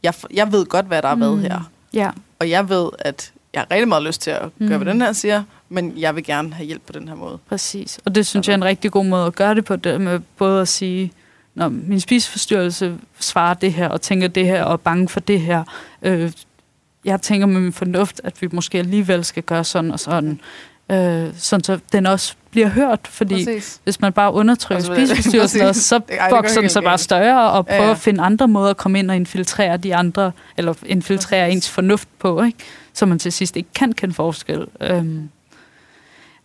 jeg, jeg ved godt, hvad der er mm. hvad her. Ja. Og jeg ved, at jeg har rigtig meget lyst til at gøre, mm. hvad den her siger, men jeg vil gerne have hjælp på den her måde. Præcis. Og det synes jeg er en rigtig god måde at gøre det på, det med både at sige, når min spiseforstyrrelse svarer det her, og tænker det her, og er bange for det her, øh, jeg tænker med min fornuft, at vi måske alligevel skal gøre sådan og sådan. Øh, sådan så den også bliver hørt, fordi Præcis. hvis man bare undertrykker altså, spiseforstyrrelsen, så vokser den så bare større, og prøver ja, ja. at finde andre måder at komme ind og infiltrere de andre, eller infiltrere Præcis. ens fornuft på, ikke? så man til sidst ikke kan kende forskel. Øhm,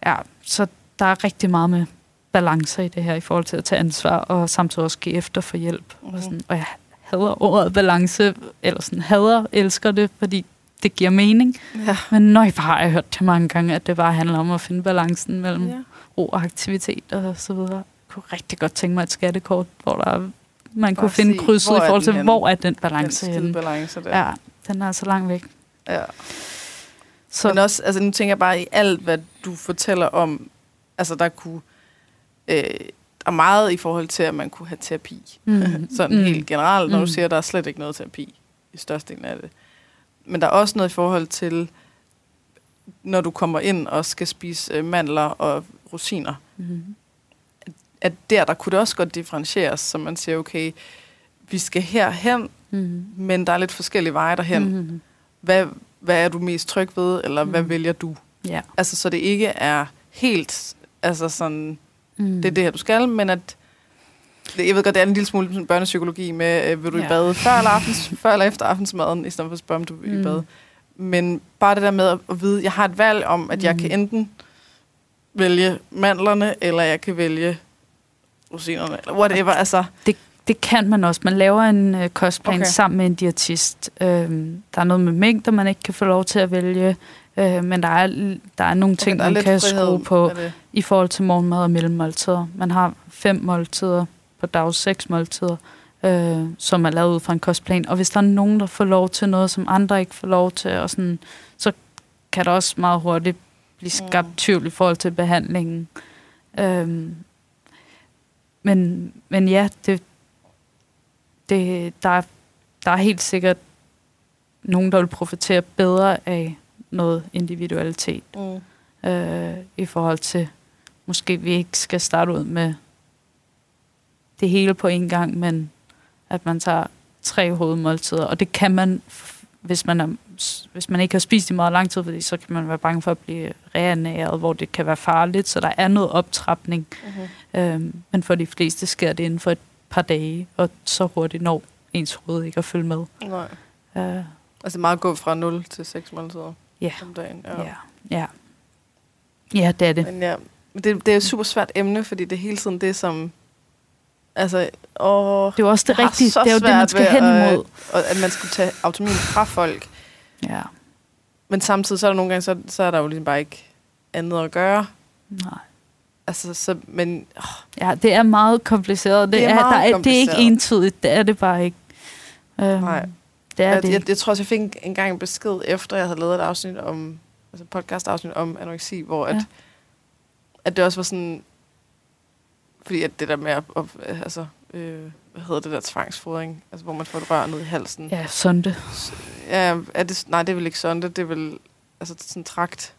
ja, så der er rigtig meget med balancer i det her, i forhold til at tage ansvar, og samtidig også give efter for hjælp. Mm-hmm. Og, sådan, og jeg hader ordet balance, eller sådan hader, elsker det, fordi det giver mening. Ja. Men nøj, bare har jeg hørt det mange gange, at det bare handler om at finde balancen mellem ja. ro og aktivitet og så videre. Jeg kunne rigtig godt tænke mig et skattekort, hvor der man bare kunne finde krydset i forhold til, hvor er den balance den henne. balance der. Ja, den er så langt væk. Ja. Så. Men også, altså nu tænker jeg bare i alt, hvad du fortæller om, altså der kunne, øh, der er meget i forhold til, at man kunne have terapi. Mm. Sådan mm. helt generelt, når mm. du siger, at der er slet ikke noget terapi i størstedelen af det men der er også noget i forhold til, når du kommer ind og skal spise øh, mandler og rosiner. Mm-hmm. At, at der, der kunne det også godt differentieres, så man siger, okay, vi skal herhen, mm-hmm. men der er lidt forskellige veje derhen. Mm-hmm. Hvad, hvad er du mest tryg ved, eller mm-hmm. hvad vælger du? Ja. Altså, så det ikke er helt, altså sådan, mm. det er det her, du skal, men at jeg ved godt, det er en lille smule børnepsykologi med, øh, vil du ja. i bad før eller, aftens, før eller efter aftensmaden, i stedet for at spørge, om du vil mm. i bad. Men bare det der med at vide, at jeg har et valg om, at mm. jeg kan enten vælge mandlerne, eller jeg kan vælge rosinerne, eller whatever. Altså. Det, det kan man også. Man laver en øh, kostplan okay. sammen med en diætist. Øhm, der er noget med mængder, man ikke kan få lov til at vælge. Øh, men der er, der er nogle ting, okay, man kan skrue på i forhold til morgenmad og mellemmåltider. Man har fem måltider på dags seks måltider, øh, som er lavet ud fra en kostplan. Og hvis der er nogen, der får lov til noget, som andre ikke får lov til, og sådan, så kan der også meget hurtigt blive skabt mm. tvivl i forhold til behandlingen. Øh, men, men ja, det, det, der, er, der er helt sikkert nogen, der vil profitere bedre af noget individualitet. Mm. Øh, I forhold til, måske vi ikke skal starte ud med det hele på en gang, men at man tager tre hovedmåltider. Og det kan man, hvis man, er, hvis man ikke har spist i meget lang tid, fordi så kan man være bange for at blive reanæret, hvor det kan være farligt. Så der er noget optrapning. Uh-huh. Øhm, men for de fleste sker det inden for et par dage, og så hurtigt når ens hoved ikke at følge med. Nej. Uh, altså meget gå fra 0 til 6 måltider ja. om dagen. Ja. ja. Ja. Ja, det er det. Men ja, det, det er et super svært emne, fordi det er hele tiden det, som Altså, åh, det er jo også det rigtige. Det er jo det, man skal hen imod. At, at man skulle tage autonomien fra folk. Ja. Men samtidig så er der nogle gange, så, så er der jo ligesom bare ikke andet at gøre. Nej. Altså, så, men... Åh. Ja, det er meget kompliceret. Det, det, er, meget der er, det er ikke entydigt. Det er det bare ikke. Um, Nej. Det er jeg, det. Jeg, jeg tror også, jeg fik en, en gang en besked, efter jeg havde lavet et afsnit om, altså podcast afsnit om anoreksi, hvor at, at det også var sådan, fordi at det der med at, at altså, øh, hvad hedder det der tvangsfodring, altså hvor man får et rør ned i halsen. Ja, sonde. Ja, er det, nej, det er vel ikke sonde, det er vel altså sådan trakt.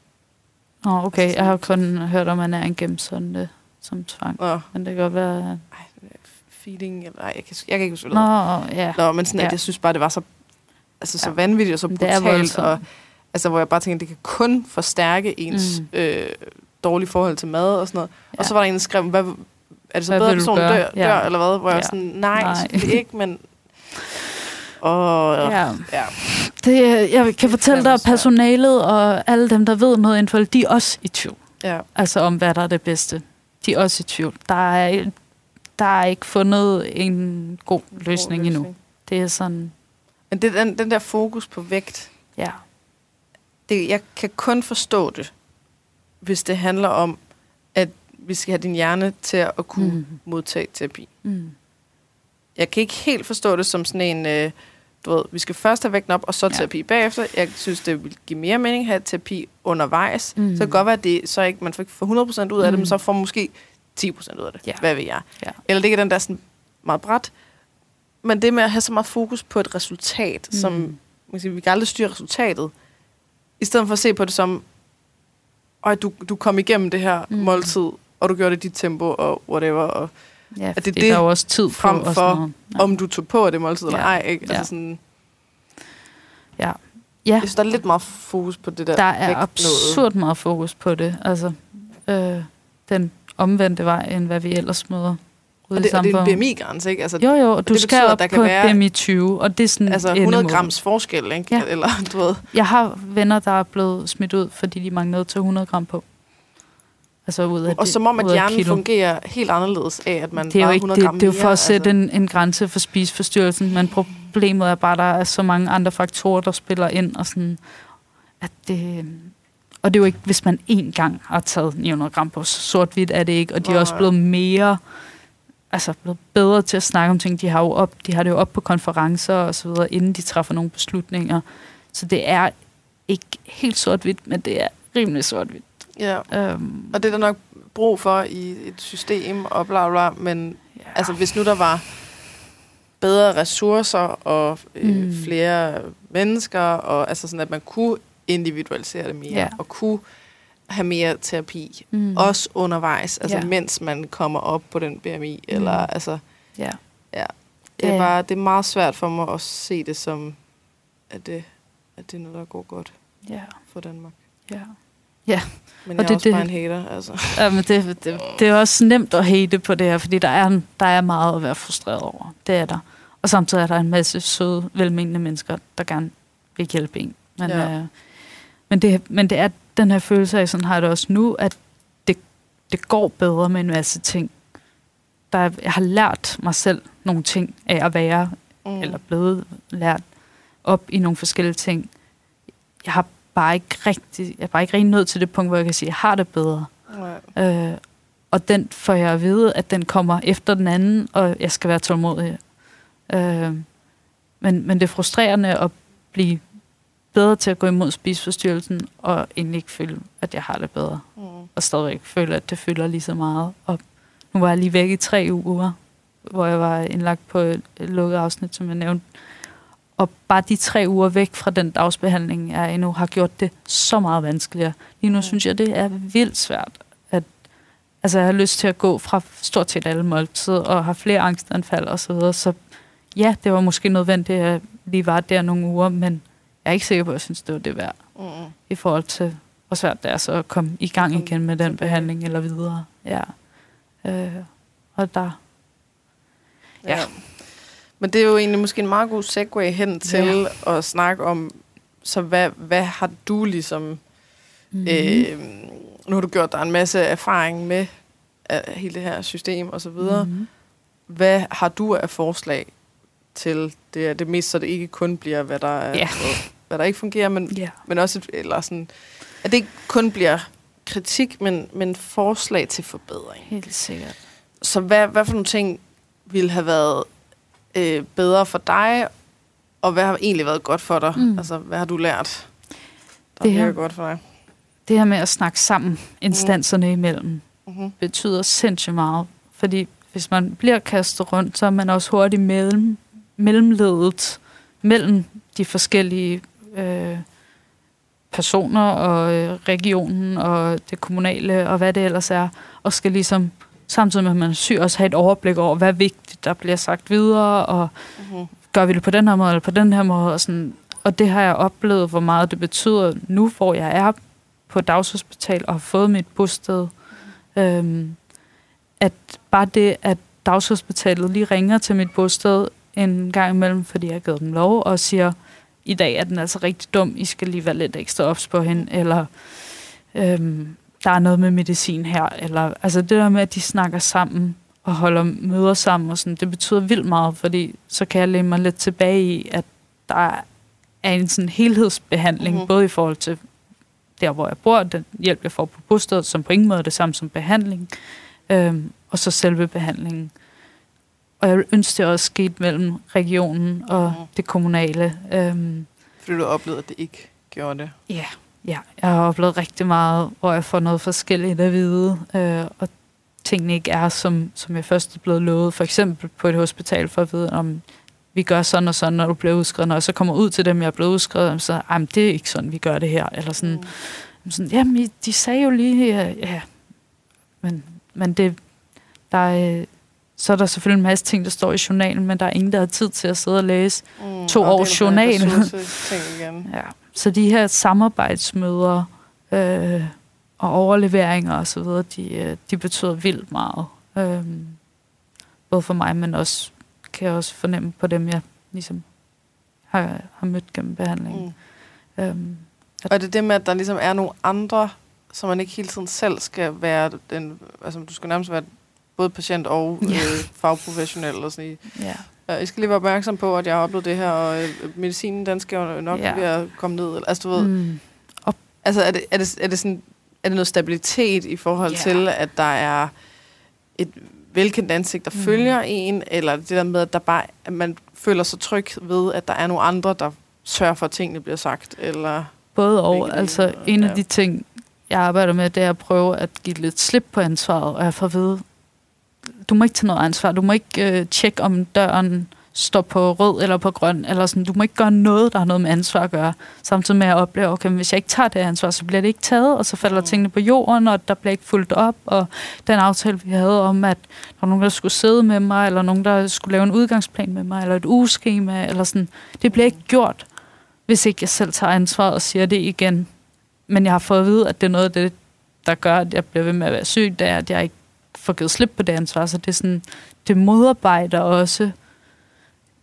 Åh, oh, okay. Jeg har kun hørt om, at man er en gennemsonde som tvang. Nå. Men det kan godt være... Ej, feeding, eller ej, jeg kan, jeg kan ikke huske, Nå, ja. Nå, men sådan, at jeg synes bare, det var så, altså, så ja. vanvittigt og så brutalt, og altså, hvor jeg bare tænkte, det kan kun forstærke ens mm. øh, dårlige forhold til mad og sådan noget. Ja. Og så var der en, der skrev, hvad, er det så hvad bedre, at personen dør, ja. dør, eller hvad? Hvor ja. jeg var sådan, nej, nej. ikke, men... Og, ja. ja. Det, jeg kan fortælle dig, at personalet og alle dem, der ved noget inden de er også i tvivl. Ja. Altså om, hvad der er det bedste. De er også i tvivl. Der er, der er ikke fundet en god løsning, god løsning. endnu. Det er sådan... Men det, den, den der fokus på vægt, ja. det, jeg kan kun forstå det, hvis det handler om, at vi skal have din hjerne til at kunne mm. modtage terapi. Mm. Jeg kan ikke helt forstå det som sådan en, øh, du ved, vi skal først have vægten op, og så ja. terapi bagefter. Jeg synes, det vil give mere mening at have terapi undervejs. Mm. Så det kan godt være, at det så ikke, man får 100% ud af mm. det, men så får man måske 10% ud af det. Ja. Hvad ved jeg? Ja. Eller det er den der sådan meget bræt. Men det med at have så meget fokus på et resultat, mm. som man siger, vi kan aldrig styre resultatet, i stedet for at se på det som, at du, du kom igennem det her mm. måltid, og du gjorde det i dit tempo, og whatever, og Ja, at det, det der er jo også tid frem for, for ja. om du tog på det måltid eller ja. ej. Ikke? Altså ja. sådan, ja. Ja. Jeg synes, der er lidt meget fokus på det der. Der er absurd meget fokus på det. Altså, øh, den omvendte vej, end hvad vi ellers møder ude og det, i. Og det er en BMI-grænse, ikke? Altså, jo, jo, og du skal betyder, op på være, BMI 20, og det er sådan Altså 100 grams forskel, ikke? Ja. Eller, du ved. Jeg har venner, der er blevet smidt ud, fordi de manglede til 100 gram på. Altså ud af og som om, at hjernen kilo. fungerer helt anderledes af, at man det er jo ikke, det, det er jo for at sætte altså. en, en grænse for spiseforstyrrelsen, men problemet er bare, at der er så mange andre faktorer, der spiller ind, og sådan, at det, og det er jo ikke, hvis man én gang har taget 900 gram på sort-hvidt, er det ikke, og de er også blevet mere, altså blevet bedre til at snakke om ting. De har, jo op, de har det jo op på konferencer og så videre, inden de træffer nogle beslutninger. Så det er ikke helt sort-hvidt, men det er rimelig sort-hvidt. Ja, øhm, og det er der nok brug for i et system og bla bla, men ja. altså hvis nu der var bedre ressourcer og øh, mm. flere mennesker, og altså sådan, at man kunne individualisere det mere, ja. og kunne have mere terapi, mm. også undervejs, altså ja. mens man kommer op på den BMI, mm. eller altså, ja. ja. Det er, bare, det er meget svært for mig at se det som, at det, at det er noget, der går godt ja. for Danmark. Ja. Ja. Men jeg og det, er også det, bare en hater, altså. Ja, men det, det, det er også nemt at hate på det her, fordi der er, der er meget at være frustreret over. Det er der. Og samtidig er der en masse søde, velmenende mennesker, der gerne vil hjælpe en. Men, ja. øh, men, det, men det er den her følelse af, sådan har jeg det også nu, at det, det går bedre med en masse ting. Der, jeg har lært mig selv nogle ting af at være, mm. eller blevet lært op i nogle forskellige ting. Jeg har bare ikke rigtig, jeg er bare ikke rigtig nået til det punkt, hvor jeg kan sige, at jeg har det bedre. Nej. Øh, og den får jeg at vide, at den kommer efter den anden, og jeg skal være tålmodig. Øh, men, men det er frustrerende at blive bedre til at gå imod spiseforstyrrelsen, og egentlig ikke føle, at jeg har det bedre. Mm. Og stadigvæk føle, at det fylder lige så meget. Og nu var jeg lige væk i tre uger, hvor jeg var indlagt på et lukket afsnit, som jeg nævnte. Og bare de tre uger væk fra den dagsbehandling, jeg endnu har gjort det så meget vanskeligere. Lige nu synes jeg, det er vildt svært. At, altså, jeg har lyst til at gå fra stort set alle måltider, og har flere angstanfald og så videre. Så ja, det var måske nødvendigt, at lige var der nogle uger, men jeg er ikke sikker på, at jeg synes, det var det værd. Mm. I forhold til, hvor svært det er så at komme i gang igen med den behandling eller videre. Ja. Øh, og der... Ja. ja. Men det er jo egentlig måske en meget god segue hen til ja. at snakke om, så hvad, hvad har du ligesom... Mm-hmm. Øh, nu har du gjort dig en masse erfaring med uh, hele det her system og så videre. Mm-hmm. Hvad har du af forslag til det, det mest, så det ikke kun bliver, hvad der, er, yeah. hvad der ikke fungerer, men, yeah. men også, et, eller sådan, at det ikke kun bliver kritik, men, men forslag til forbedring. Helt sikkert. Så hvad, hvad for nogle ting ville have været øh, bedre for dig, og hvad har egentlig været godt for dig? Mm. Altså, hvad har du lært, der det her, godt for dig? Det her med at snakke sammen, instanserne mm. imellem, mm-hmm. betyder sindssygt meget. Fordi hvis man bliver kastet rundt, så er man også hurtigt mellem, mellemledet mellem de forskellige øh, personer og øh, regionen og det kommunale og hvad det ellers er, og skal ligesom samtidig med, at man er syg, også have et overblik over, hvad er vigtigt, der bliver sagt videre, og mm-hmm. gør vi det på den her måde eller på den her måde, og, sådan, og det har jeg oplevet, hvor meget det betyder nu, hvor jeg er på dagshospital og har fået mit bosted. Mm. Øhm, at bare det, at dagshospitalet lige ringer til mit bosted en gang imellem, fordi jeg har givet dem lov, og siger, i dag er den altså rigtig dum, I skal lige være lidt ekstra ops på hende, eller øhm, der er noget med medicin her, eller altså det der med, at de snakker sammen og holder møder sammen, og sådan, det betyder vildt meget, fordi så kan jeg læne mig lidt tilbage i, at der er en sådan helhedsbehandling, mm-hmm. både i forhold til der, hvor jeg bor, den hjælp, jeg får på bostedet, som på ingen måde er det samme som behandling, øhm, og så selve behandlingen. Og jeg ønsker det også sket mellem regionen og mm. det kommunale. Øhm, Fordi du oplevede, at det ikke gjorde det? Ja, ja, jeg har oplevet rigtig meget, hvor jeg får noget forskelligt at vide, øh, og tingene ikke er, som, som jeg først er blevet lovet. For eksempel på et hospital, for at vide, om vi gør sådan og sådan, når du bliver udskrevet. Når jeg så kommer ud til dem, jeg er blevet udskrevet, så jamen, det er ikke sådan, vi gør det her. Eller sådan, mm. sådan jamen, de sagde jo lige, ja, ja. Men, men det, der er, så er der selvfølgelig en masse ting, der står i journalen, men der er ingen, der har tid til at sidde og læse mm, to års journal. igen. ja. Så de her samarbejdsmøder øh, og overleveringer osv., de, øh, de betyder vildt meget. Øh, både for mig, men også kan jeg også fornemme på dem, jeg ligesom har, har mødt gennem behandlingen. Mm. Øhm, at og det er det med, at der ligesom er nogle andre, som man ikke hele tiden selv skal være den, altså du skal nærmest være både patient og ja. øh, fagprofessionel og sådan ja. Jeg skal lige være opmærksom på, at jeg har oplevet det her, og øh, medicinen, den skal jo nok ja. ved at komme ned. Altså, du ved, mm. og, altså, er det, er, det, er, det sådan, er det noget stabilitet i forhold yeah. til, at der er et velkendt ansigt, der mm. følger en, eller det der med, at, der bare, at man føler sig tryg ved, at der er nogle andre, der sørger for, at tingene bliver sagt? Eller Både og. Altså, en ja. af de ting, jeg arbejder med, det er at prøve at give lidt slip på ansvaret, og jeg får at vide, du må ikke tage noget ansvar. Du må ikke øh, tjekke, om døren står på rød eller på grøn, eller sådan. Du må ikke gøre noget, der har noget med ansvar at gøre. Samtidig med at opleve, okay, hvis jeg ikke tager det ansvar, så bliver det ikke taget, og så falder mm. tingene på jorden, og der bliver ikke fuldt op, og den aftale, vi havde om, at der var nogen, der skulle sidde med mig, eller nogen, der skulle lave en udgangsplan med mig, eller et ugeskema, eller sådan, det bliver ikke gjort, hvis ikke jeg selv tager ansvar og siger det igen. Men jeg har fået at vide, at det er noget af det, der gør, at jeg bliver ved med at være syg, det er, at jeg ikke får givet slip på det ansvar. Så det, er sådan, det modarbejder også,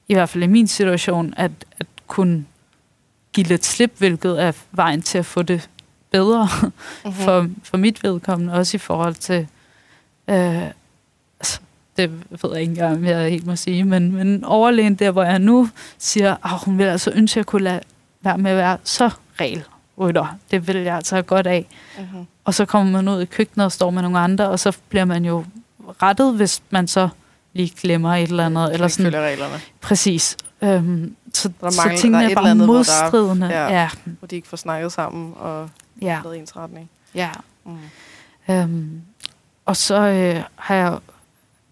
i hvert fald i min situation, at, at kunne give lidt slip, hvilket er vejen til at få det bedre mm-hmm. for, for mit vedkommende, også i forhold til, øh, altså, det ved jeg ikke engang, om jeg helt må sige, men, men overlægen der, hvor jeg nu siger, at hun vil altså ønske, at jeg kunne lade være med at være så regel rytter. Det vil jeg altså godt af. Mm-hmm. Og så kommer man ud i køkkenet og står med nogle andre, og så bliver man jo rettet, hvis man så lige glemmer et eller andet. Eller sådan. reglerne. Præcis. Øhm, så, der mangler, så tingene der er, er bare andet, modstridende. Hvor, der, ja, ja. hvor de ikke får snakket sammen og ja. lavet ens retning. Ja. Mm. Øhm, og så øh, har jeg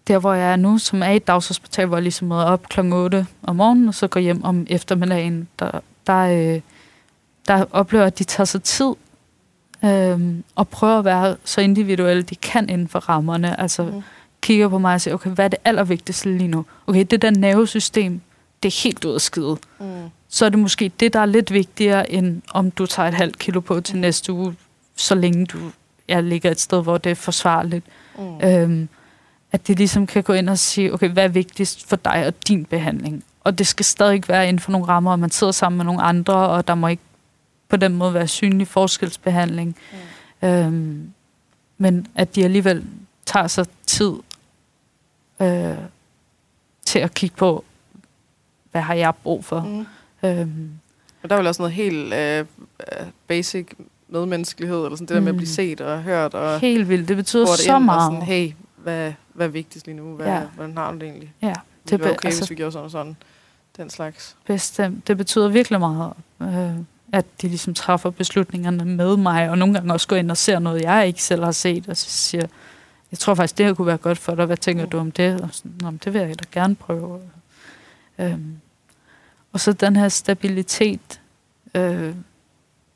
der, hvor jeg er nu, som er et dagshospital, hvor jeg ligesom møder op kl. 8 om morgenen, og så går hjem om eftermiddagen, der, der øh, der oplever, at de tager sig tid øhm, og prøver at være så individuelle, de kan inden for rammerne. Altså mm. kigger på mig og siger, okay, hvad er det allervigtigste lige nu? Okay, det der nervesystem, det er helt ud af skide. Mm. Så er det måske det, der er lidt vigtigere, end om du tager et halvt kilo på til mm. næste uge, så længe du jeg ligger et sted, hvor det er forsvarligt. Mm. Øhm, at det ligesom kan gå ind og sige, okay, hvad er vigtigst for dig og din behandling? Og det skal stadig være inden for nogle rammer, og man sidder sammen med nogle andre, og der må ikke på den måde være synlig forskelsbehandling. Mm. Øhm, men at de alligevel tager sig tid øh, til at kigge på, hvad har jeg brug for. Mm. Øhm, og der er vel også noget helt øh, basic medmenneskelighed, eller sådan det der med at blive mm. set og hørt. Og helt vildt, det betyder så meget. sådan, hey, hvad, hvad er vigtigst lige nu? Hvad, ja. Hvordan har du det egentlig? Ja. Det, det er okay, altså, hvis vi gjorde sådan og sådan. Den slags. Bestemt. Det betyder virkelig meget. Øh, at de ligesom træffer beslutningerne med mig, og nogle gange også går ind og ser noget, jeg ikke selv har set, og så siger, jeg tror faktisk, det her kunne være godt for dig. Hvad tænker du om det? Og sådan, Nå, det vil jeg da gerne prøve. Øhm, og så den her stabilitet, øh,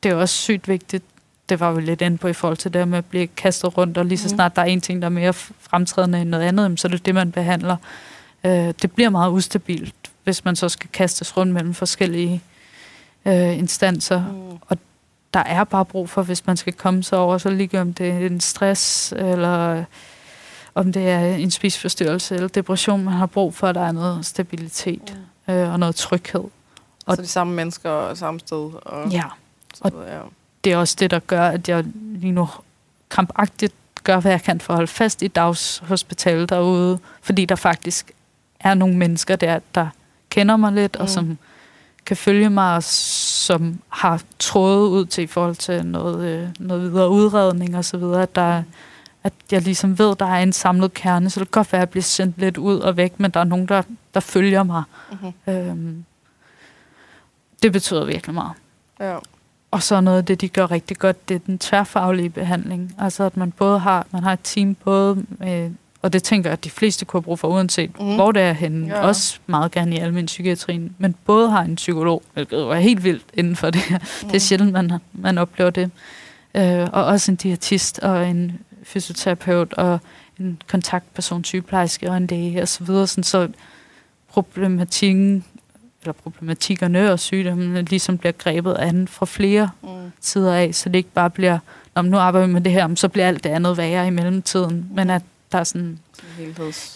det er også sygt vigtigt. Det var jo lidt inde på i forhold til det med at blive kastet rundt, og lige så mm. snart der er en ting, der er mere fremtrædende end noget andet, så er det det, man behandler. Øh, det bliver meget ustabilt, hvis man så skal kastes rundt mellem forskellige øh, instanser. Mm. Og der er bare brug for, hvis man skal komme sig over, så lige om det er en stress, eller om det er en spiseforstyrrelse eller depression, man har brug for, at der er noget stabilitet mm. øh, og noget tryghed. Og så de samme mennesker og samme sted. Og ja, og ja. det er også det, der gør, at jeg lige nu krampagtigt gør, hvad jeg kan for at holde fast i dagshospitalet derude, fordi der faktisk er nogle mennesker der, der kender mig lidt, mm. og som kan følge mig, som har trådet ud til i forhold til noget, øh, noget videre udredning og så videre, at, der, at jeg ligesom ved, der er en samlet kerne, så det kan godt være, at jeg bliver sendt lidt ud og væk, men der er nogen, der, der følger mig. Mm-hmm. Øhm, det betyder virkelig meget. Ja. Og så noget af det, de gør rigtig godt, det er den tværfaglige behandling. Altså at man både har, man har et team både med og det tænker jeg, at de fleste kunne have brug for, uanset mm. hvor det er henne. Ja. Også meget gerne i almindelig psykiatrien. Men både har en psykolog, hvilket er helt vildt inden for det her. Mm. Det er mhm. sjældent, man, man oplever det. Øh, og også en diætist og en fysioterapeut og en kontaktperson, sygeplejerske og en læge og så videre. Sådan, så problematikken eller problematikkerne og sygdommene ligesom bliver grebet an fra flere mm. sider af, så det ikke bare bliver, når nu arbejder vi med det her, så bliver alt det andet værre i mellemtiden, men at der er sådan...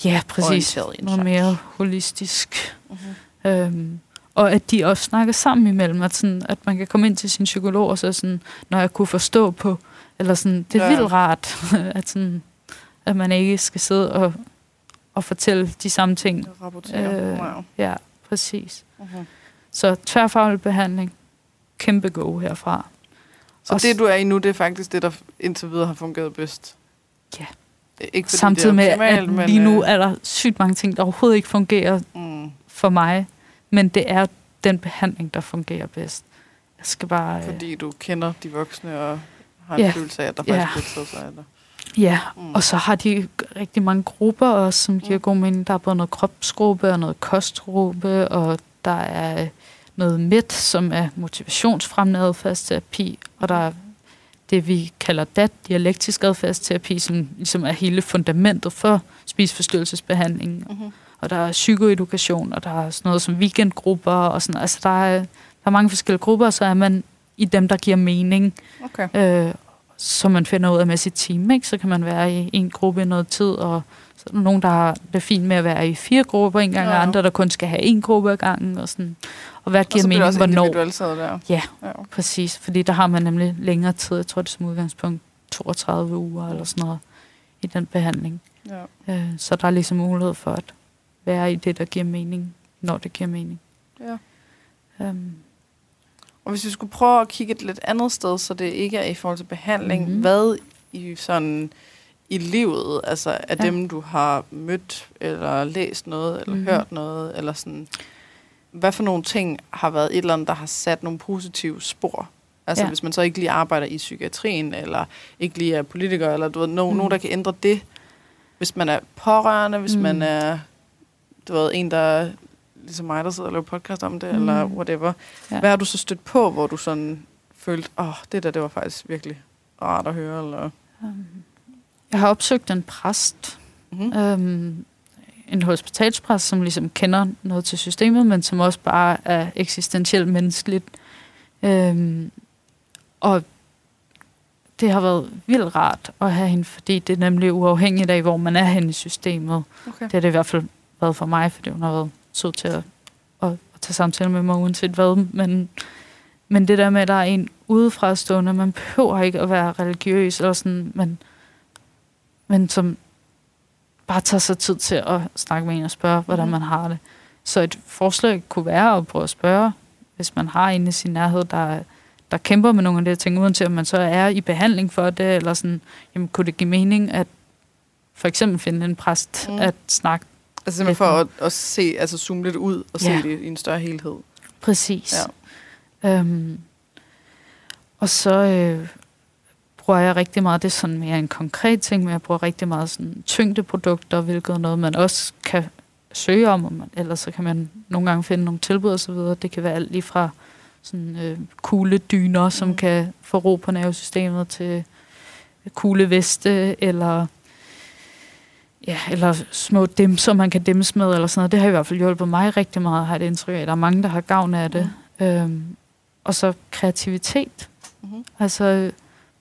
Ja, præcis. Noget mere holistisk. Mm-hmm. Øhm, og at de også snakker sammen imellem, at, sådan, at man kan komme ind til sin psykolog, og så sådan, når jeg kunne forstå på, eller sådan, det er ja. vildt rart, at, sådan, at man ikke skal sidde og, og fortælle de samme ting. Øh, wow. Ja, præcis. Mm-hmm. Så tværfaglig behandling, kæmpe go herfra. Så Også, det, du er i nu, det er faktisk det, der indtil videre har fungeret bedst? Ja. Ikke Samtidig med, optimalt, at lige nu øh, er der sygt mange ting, der overhovedet ikke fungerer mm. for mig. Men det er den behandling, der fungerer bedst. Jeg skal bare... Øh, Fordi du kender de voksne og har en ja, følelse af, at der faktisk ja. sig dig. Ja, mm. og så har de rigtig mange grupper også, som giver mm. god mening. Der er både noget kropsgruppe og noget kostgruppe, og der er noget midt, som er motivationsfremmende adfærdsterapi, og der er det, vi kalder DAT, dialektisk adfærdsterapi, som ligesom er hele fundamentet for spiseforstyrrelsesbehandlingen. Mm-hmm. Og der er psykoedukation, og der er sådan noget som weekendgrupper, og sådan Altså, der er, der er mange forskellige grupper, og så er man i dem, der giver mening. Okay. Øh, så man finder ud af med sit team, ikke? Så kan man være i en gruppe i noget tid, og nogen, der har det fint med at være i fire grupper en gang, ja. og andre, der kun skal have en gruppe ad gangen, og sådan. Og hvad giver mening, hvornår? Der. Ja, ja, præcis. Fordi der har man nemlig længere tid, jeg tror det er som udgangspunkt 32 uger eller sådan noget, i den behandling. Ja. Øh, så der er ligesom mulighed for at være i det, der giver mening, når det giver mening. Ja. Um, og hvis vi skulle prøve at kigge et lidt andet sted, så det ikke er i forhold til behandling, mm-hmm. hvad i sådan i livet, altså af ja. dem, du har mødt, eller læst noget, eller mm-hmm. hørt noget, eller sådan, hvad for nogle ting har været et eller andet, der har sat nogle positive spor? Altså ja. hvis man så ikke lige arbejder i psykiatrien, eller ikke lige er politiker, eller du ved, no, mm. nogen, der kan ændre det. Hvis man er pårørende, hvis mm. man er du ved, en, der ligesom mig, der sidder og laver podcast om det, mm. eller whatever. Ja. Hvad har du så stødt på, hvor du sådan følte, åh, oh, det der, det var faktisk virkelig rart at høre? Eller? Um, jeg har opsøgt en præst, mm-hmm. øhm, en hospitalspræst, som ligesom kender noget til systemet, men som også bare er eksistentielt menneskeligt. Øhm, og det har været vildt rart at have hende, fordi det er nemlig uafhængigt af, hvor man er henne i systemet. Okay. Det har det i hvert fald været for mig, fordi hun har været sød til at, at, at tage samtale med mig, uanset hvad. Men, men det der med, at der er en udefra stående, man behøver ikke at være religiøs, eller sådan, men, men som bare tager sig tid til at snakke med en og spørge, hvordan mm. man har det. Så et forslag kunne være at prøve at spørge, hvis man har en i sin nærhed, der, der kæmper med nogle af de ting, uanset om man så er i behandling for det, eller sådan, jamen, kunne det give mening at for eksempel finde en præst mm. at snakke Altså simpelthen for at, at se, altså zoome lidt ud og ja. se det i en større helhed. Præcis. Ja. Øhm, og så øh, bruger jeg rigtig meget, det er sådan mere en konkret ting, men jeg bruger rigtig meget sådan tyngdeprodukter, hvilket er noget, man også kan søge om, man, ellers så kan man nogle gange finde nogle tilbud og så videre. Det kan være alt lige fra sådan øh, kugle dyner, som mm. kan få ro på nervesystemet, til kugle veste, eller ja, eller små dem, som man kan dæmmes med, eller sådan noget. Det har i hvert fald hjulpet mig rigtig meget, har det indtryk af. Der er mange, der har gavn af det. Mm. Øhm, og så kreativitet. Mm-hmm. Altså,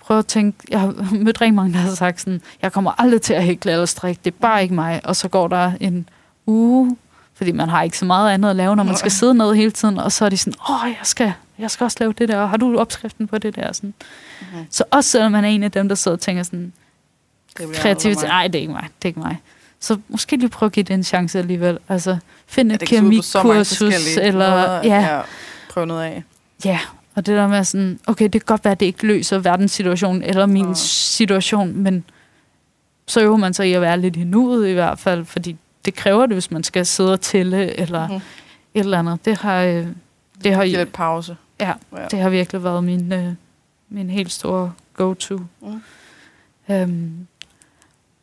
prøv at tænke, jeg har mødt rigtig mange, der har sagt sådan, jeg kommer aldrig til at hækle eller strikke, det er bare ikke mig. Og så går der en uge, fordi man har ikke så meget andet at lave, når man skal sidde ned hele tiden, og så er de sådan, åh, jeg skal, jeg skal også lave det der, har du opskriften på det der? Sådan. Mm-hmm. Så også selvom man er en af dem, der sidder og tænker sådan, kreativitet, nej, det er ikke mig, det er ikke mig. Så måske lige prøve at give det en chance alligevel. Altså, find et kemikursus, eller... ja, ja, prøve noget af. Ja, og det der med sådan, okay, det kan godt være, at det ikke løser verdenssituationen, eller min ja. situation, men så øver man sig i at være lidt i nuet i hvert fald, fordi det kræver det, hvis man skal sidde og tælle, eller mm. et eller andet. Det har... Øh, det har lidt pause. Ja, ja, det har virkelig været min, øh, min helt store go-to. Mm. Øhm,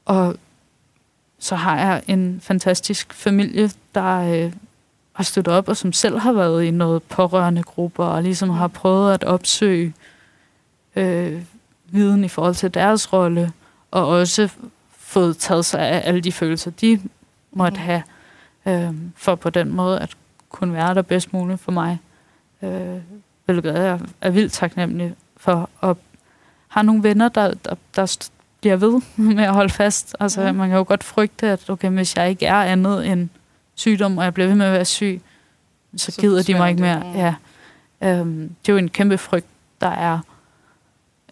og så har jeg en fantastisk familie, der øh, har støttet op, og som selv har været i noget pårørende grupper, og ligesom har prøvet at opsøge øh, viden i forhold til deres rolle, og også fået taget sig af alle de følelser, de måtte have, øh, for på den måde at kunne være der bedst muligt for mig. Øh, hvilket jeg er vildt taknemmelig for, og har nogle venner, der, der, der bliver ved med at holde fast. Altså, mm. man kan jo godt frygte, at okay, hvis jeg ikke er andet end sygdom, og jeg bliver ved med at være syg, så, så gider de mig ikke mere. Det. Ja. Øhm, det er jo en kæmpe frygt, der er,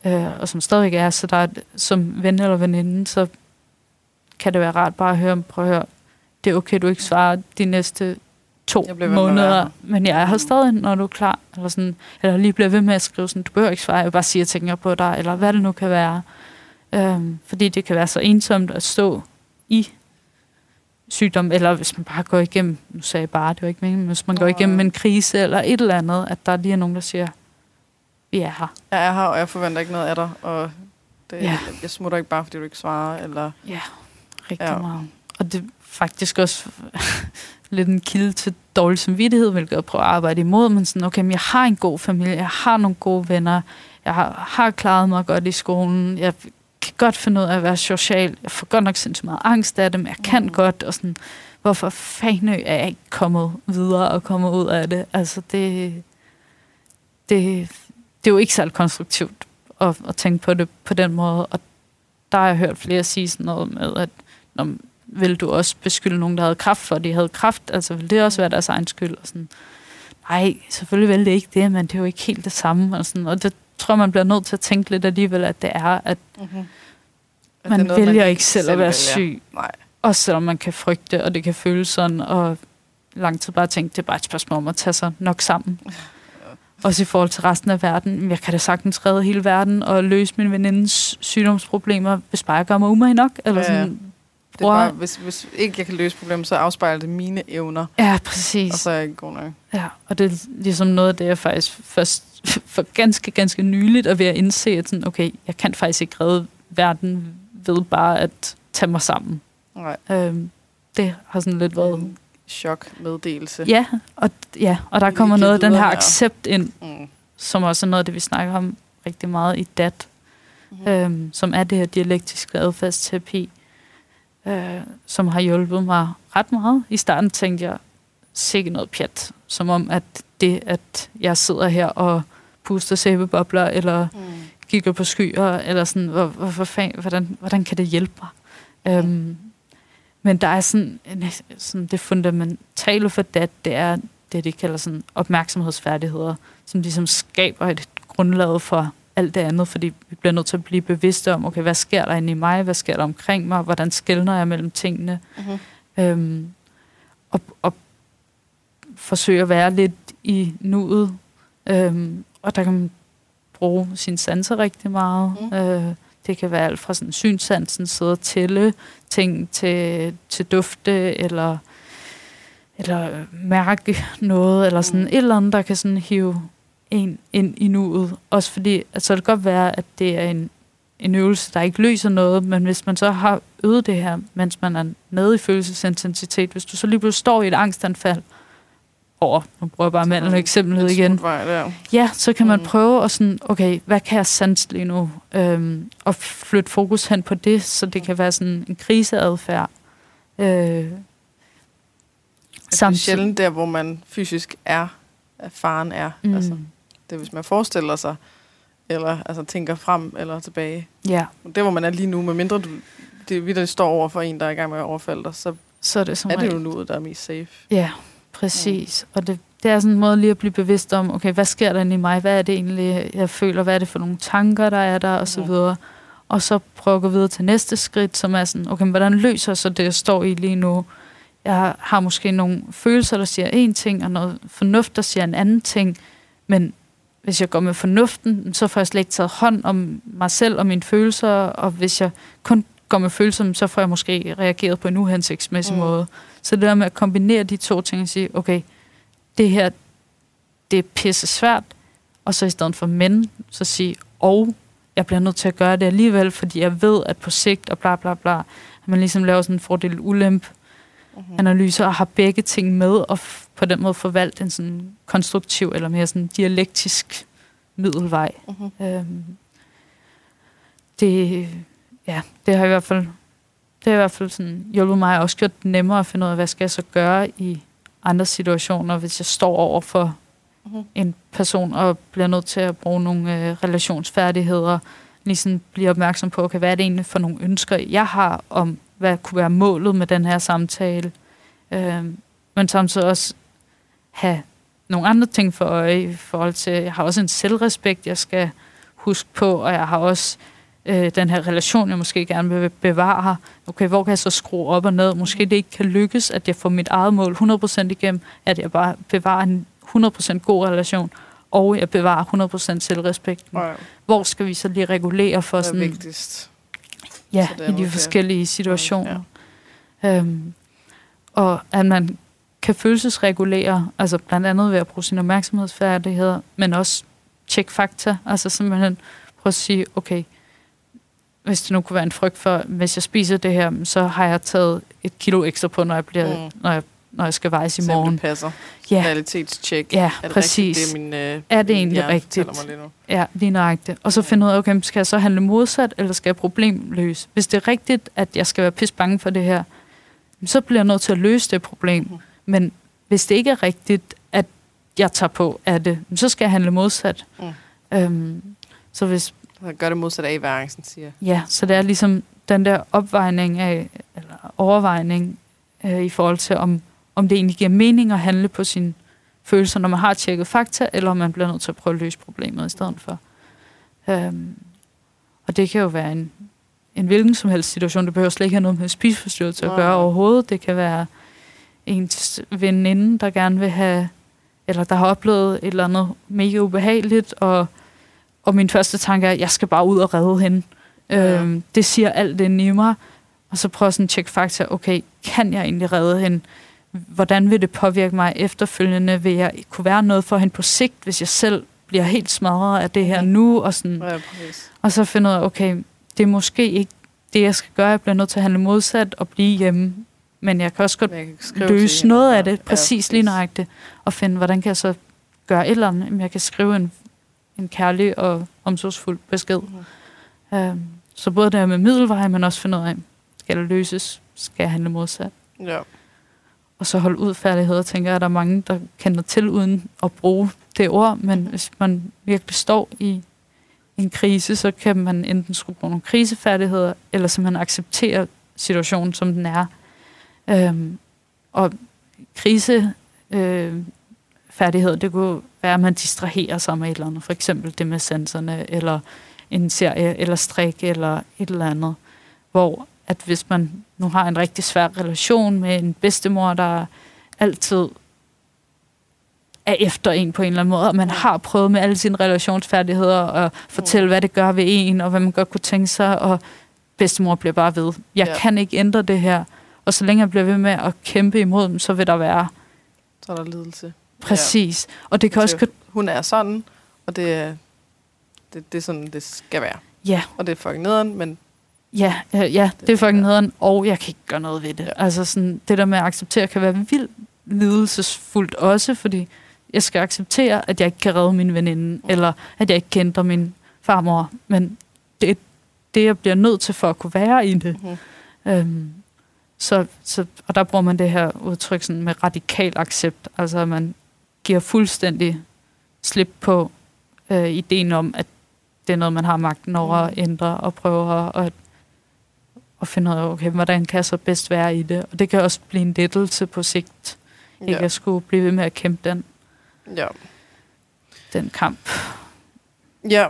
øh, og som stadig er, så der er, som ven eller veninde, så kan det være rart bare at høre, prøv at høre, det er okay, du ikke svarer de næste to måneder, men jeg er her mm. stadig, når du er klar. Eller, sådan, eller lige bliver ved med at skrive sådan, du behøver ikke svare, jeg vil bare sige, at jeg tænker på dig, eller hvad det nu kan være. Øhm, fordi det kan være så ensomt at stå i sygdom, eller hvis man bare går igennem, nu sagde jeg bare, det var ikke meningen, hvis man går igennem en krise eller et eller andet, at der lige er nogen, der siger, vi er her. Jeg er her, og jeg forventer ikke noget af dig, og det, ja. jeg smutter ikke bare, fordi du ikke svarer. Eller, ja, rigtig ja. meget. Og det er faktisk også lidt en kilde til dårlig samvittighed, hvilket jeg prøver at arbejde imod, men sådan, okay, men jeg har en god familie, jeg har nogle gode venner, jeg har, har klaret mig godt i skolen, jeg kan godt finde ud af at være social. Jeg får godt nok sindssygt meget angst af det, men jeg kan mm. godt. Og sådan, hvorfor fanden er jeg ikke kommet videre og kommet ud af det? Altså, det, det, det er jo ikke særlig konstruktivt at, at tænke på det på den måde. Og der har jeg hørt flere sige sådan noget med, at når, vil du også beskylde nogen, der havde kraft for, at de havde kraft? Altså, vil det også være deres egen skyld? Og sådan, nej, selvfølgelig vil det ikke det, men det er jo ikke helt det samme. Og, sådan, og det tror man bliver nødt til at tænke lidt alligevel, at det er, at mm-hmm. man det noget, vælger man ikke selv, selv at være vælger. syg. Nej. Også selvom man kan frygte, og det kan føles sådan, og lang tid bare tænke, det er bare et spørgsmål om at tage sig nok sammen. Også i forhold til resten af verden. Jeg kan da sagtens redde hele verden og løse min venindes sygdomsproblemer, hvis bare jeg gør mig umage nok. Eller sådan, ja, det er bare, hvis, hvis ikke jeg kan løse problemet, så afspejler det mine evner. Ja, præcis. Og så er jeg ikke god nok. Ja, og det er ligesom noget af det, jeg faktisk først for ganske, ganske nyligt at indse, at sådan, okay, jeg kan faktisk ikke redde verden ved bare at tage mig sammen. Nej. Øhm, det har sådan lidt været... En chokmeddelelse. Ja, og, ja, og der kommer noget af den her accept ind, mm. som også er noget af det, vi snakker om rigtig meget i DAT, mm-hmm. øhm, som er det her dialektiske adfærdsterapi, øh, som har hjulpet mig ret meget. I starten tænkte jeg, sikke noget pjat, som om at det, at jeg sidder her og puster sæbebobler, eller mm. kigger på skyer, eller sådan, hvor, hvor, hvor fan, hvordan, hvordan kan det hjælpe mig? Mm. Øhm, men der er sådan, en, sådan det fundamentale for det, det er det, de kalder sådan opmærksomhedsfærdigheder, som ligesom skaber et grundlag for alt det andet, fordi vi bliver nødt til at blive bevidste om, okay, hvad sker der inde i mig, hvad sker der omkring mig, hvordan skældner jeg mellem tingene, mm-hmm. øhm, og, og forsøge at være lidt i nuet, øhm, og der kan man bruge sin sanser rigtig meget. Mm. Øh, det kan være alt fra sådan synsansen, sidde og tælle ting til, til dufte, eller, eller mærke noget, eller sådan mm. et eller andet, der kan sådan hive en ind i nuet. Også fordi, at så kan det godt være, at det er en en øvelse, der ikke løser noget, men hvis man så har øvet det her, mens man er nede i følelsesintensitet, hvis du så lige pludselig står i et angstanfald, over, nu prøver jeg bare mandlen eksemplet igen. Ja, så kan man mm. prøve at sådan, okay, hvad kan jeg sanse lige nu? Øhm, og flytte fokus hen på det, så det kan være sådan en kriseadfærd. Øh, det er sjældent der, hvor man fysisk er, at faren er. Mm. Altså, det er, hvis man forestiller sig, eller altså, tænker frem eller tilbage. Ja. Det, hvor man er lige nu, medmindre du, det videre står over for en, der er i gang med at overfalde dig, så, så er det, som er det jo nu, der er mest safe. Ja, præcis. Og det, det er sådan en måde lige at blive bevidst om, okay, hvad sker der inde i mig? Hvad er det egentlig, jeg føler? Hvad er det for nogle tanker, der er der? Og så videre. Og så prøve at gå videre til næste skridt, som er sådan, okay, hvordan løser så det, jeg står i lige nu? Jeg har måske nogle følelser, der siger en ting, og noget fornuft, der siger en anden ting. Men hvis jeg går med fornuften, så får jeg slet ikke taget hånd om mig selv og mine følelser, og hvis jeg kun går med følelser, så får jeg måske reageret på en uhensigtsmæssig mm. måde. Så det der med at kombinere de to ting og sige, okay, det her, det er pisse svært, og så i stedet for men, så sige, og jeg bliver nødt til at gøre det alligevel, fordi jeg ved, at på sigt, og bla bla bla, at man ligesom laver sådan en fordel ulemp mm-hmm. analyse, og har begge ting med, og på den måde forvalgt en sådan konstruktiv, eller mere sådan dialektisk middelvej. Mm-hmm. Øhm, det, ja, det har i hvert fald det har i hvert fald sådan hjulpet mig også gjort det nemmere at finde ud af, hvad skal jeg så gøre i andre situationer, hvis jeg står over for mm-hmm. en person og bliver nødt til at bruge nogle øh, relationsfærdigheder, ligesom blive opmærksom på, okay, hvad er det egentlig for nogle ønsker, jeg har om, hvad kunne være målet med den her samtale. Øh, men samtidig også have nogle andre ting for øje i forhold til, jeg har også en selvrespekt, jeg skal huske på, og jeg har også øh, den her relation, jeg måske gerne vil bevare. Okay, hvor kan jeg så skrue op og ned? Måske det ikke kan lykkes, at jeg får mit eget mål 100% igennem, at jeg bare bevarer en 100% god relation, og jeg bevarer 100% selvrespekt. Ja. Hvor skal vi så lige regulere for sådan... Det er vigtigst. Ja, i de forskellige situationer. Ja. Øhm, og at man kan følelsesregulere, altså blandt andet ved at bruge sine opmærksomhedsfærdigheder, men også tjekke fakta, altså simpelthen prøve at sige, okay, hvis det nu kunne være en frygt for, hvis jeg spiser det her, så har jeg taget et kilo ekstra på, når jeg, bliver, mm. når jeg, når jeg skal vejs i morgen. det passer. Ja. Realitetstjek. Ja, er det præcis. Rigtigt, det er, min, øh, er det egentlig rigtigt? Lige nu? Ja, lige nøjagtigt. Og så finde ud af, okay, skal jeg så handle modsat, eller skal jeg problemløse? Hvis det er rigtigt, at jeg skal være pis bange for det her, så bliver jeg nødt til at løse det problem. Mm. Men hvis det ikke er rigtigt, at jeg tager på af det, så skal jeg handle modsat. Mm. Øhm, så hvis Gør det modsat af, hvad angsten siger. Ja, så det er ligesom den der opvejning af, eller overvejning øh, i forhold til, om, om det egentlig giver mening at handle på sine følelser, når man har tjekket fakta, eller om man bliver nødt til at prøve at løse problemet i stedet for. Øhm, og det kan jo være en, en hvilken som helst situation. Det behøver slet ikke have noget med spiseforstyrrelse at gøre overhovedet. Det kan være ens veninde, der gerne vil have, eller der har oplevet et eller andet mega ubehageligt, og og min første tanke er, at jeg skal bare ud og redde hende. Ja. Øhm, det siger alt det i mig. Og så prøver sådan at tjekke fakta. Okay, kan jeg egentlig redde hende? Hvordan vil det påvirke mig efterfølgende? Vil jeg kunne være noget for hende på sigt, hvis jeg selv bliver helt smadret af det her mm. nu? Og, sådan. Ja, og så finder jeg, okay, det er måske ikke det, jeg skal gøre. Jeg bliver nødt til at handle modsat og blive hjemme. Men jeg kan også godt kan løse noget af det, præcis ja, lige nøjagtigt, og finde, hvordan kan jeg så gøre et eller andet. Jeg kan skrive en en kærlig og omsorgsfuld besked. Mm. Øhm, så både det med middelvej, men også finde ud af, skal det løses, skal jeg handle modsat. Ja. Og så holde udfærdigheder, tænker jeg, at der er mange, der kender til uden at bruge det ord, men mm. hvis man virkelig står i en krise, så kan man enten skulle bruge nogle krisefærdigheder, eller simpelthen acceptere situationen, som den er. Øhm, og krise øh, færdigheder, det kunne være, at man distraherer sig med et eller andet. For eksempel det med sensorne, eller en serie, eller strik, eller et eller andet. Hvor at hvis man nu har en rigtig svær relation med en bedstemor, der altid er efter en på en eller anden måde, og man har prøvet med alle sine relationsfærdigheder at fortælle, hvad det gør ved en, og hvad man godt kunne tænke sig, og bedstemor bliver bare ved. Jeg ja. kan ikke ændre det her. Og så længe jeg bliver ved med at kæmpe imod dem, så vil der være... Så er der lidelse. Præcis. Ja. Og det kan også... Hun er sådan, og det er, det, det er sådan, det skal være. Ja. Og det er fucking nederen, men... Ja, ja, ja det er fucking nederen, og jeg kan ikke gøre noget ved det. Altså sådan, det der med at acceptere kan være vildt lidelsesfuldt også, fordi jeg skal acceptere, at jeg ikke kan redde min veninde, mm. eller at jeg ikke kender min farmor, men det er det, jeg bliver nødt til for at kunne være i det. Mm. Øhm, så, så, og der bruger man det her udtryk sådan med radikal accept, altså at man giver fuldstændig slip på øh, ideen om, at det er noget, man har magten over at ændre og prøve at, at finde ud af, okay, hvordan kan jeg så bedst være i det? Og det kan også blive en lettelse på sigt, ja. ikke at skulle blive ved med at kæmpe den, ja. den kamp. Ja,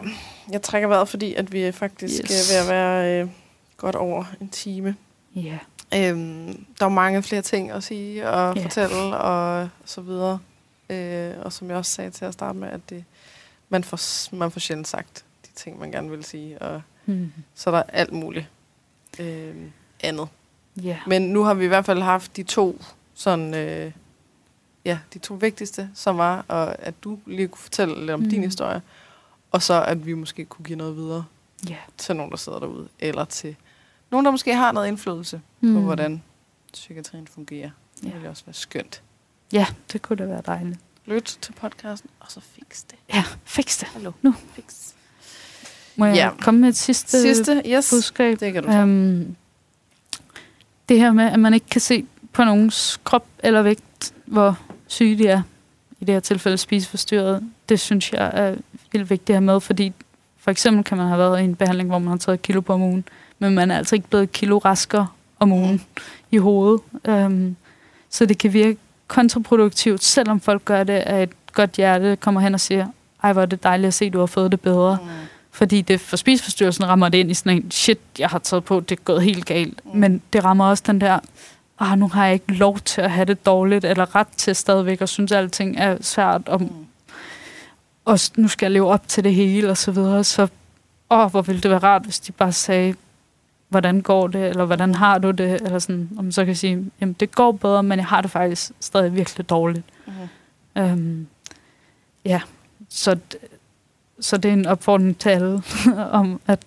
jeg trækker vejret, fordi at vi faktisk yes. er ved at være øh, godt over en time. Ja. Øhm, der er mange flere ting at sige og yeah. fortælle og så videre. Øh, og som jeg også sagde til at starte med, at det, man, får, man får sjældent sagt de ting, man gerne vil sige. Og mm. Så er der alt muligt øh, andet. Yeah. Men nu har vi i hvert fald haft de to sådan... Øh, ja, de to vigtigste, som var, og at du lige kunne fortælle lidt om mm. din historie, og så at vi måske kunne give noget videre yeah. til nogen, der sidder derude, eller til nogen, der måske har noget indflydelse mm. på, hvordan psykiatrien fungerer. Det yeah. ville også være skønt. Ja, det kunne da være dejligt. Lyt til podcasten, og så fix det. Ja, fix det. Hallo. Nu. Fix. Må jeg ja. komme med et sidste, sidste yes. budskab? Det kan du um, Det her med, at man ikke kan se på nogens krop eller vægt, hvor syge de er, i det her tilfælde spiseforstyrret, det synes jeg er vildt vigtigt at have med, fordi for eksempel kan man have været i en behandling, hvor man har taget kilo på om ugen, men man er altså ikke blevet kilo raskere om ugen mm. i hovedet. Um, så det kan virke kontraproduktivt, selvom folk gør det af et godt hjerte, kommer hen og siger, ej, hvor er det dejligt at se, at du har fået det bedre. Mm. Fordi det for spiseforstyrrelsen rammer det ind i sådan en, shit, jeg har taget på, det er gået helt galt. Mm. Men det rammer også den der, ah, nu har jeg ikke lov til at have det dårligt, eller ret til stadigvæk, og synes, at alting er svært, og, mm. og nu skal jeg leve op til det hele, og så videre. Så, åh, hvor ville det være rart, hvis de bare sagde, hvordan går det, eller hvordan har du det, eller sådan, om man så kan sige, jamen det går bedre, men jeg har det faktisk stadig virkelig dårligt. Mm. Øhm, ja, så, så det er en opfordring til alle, om at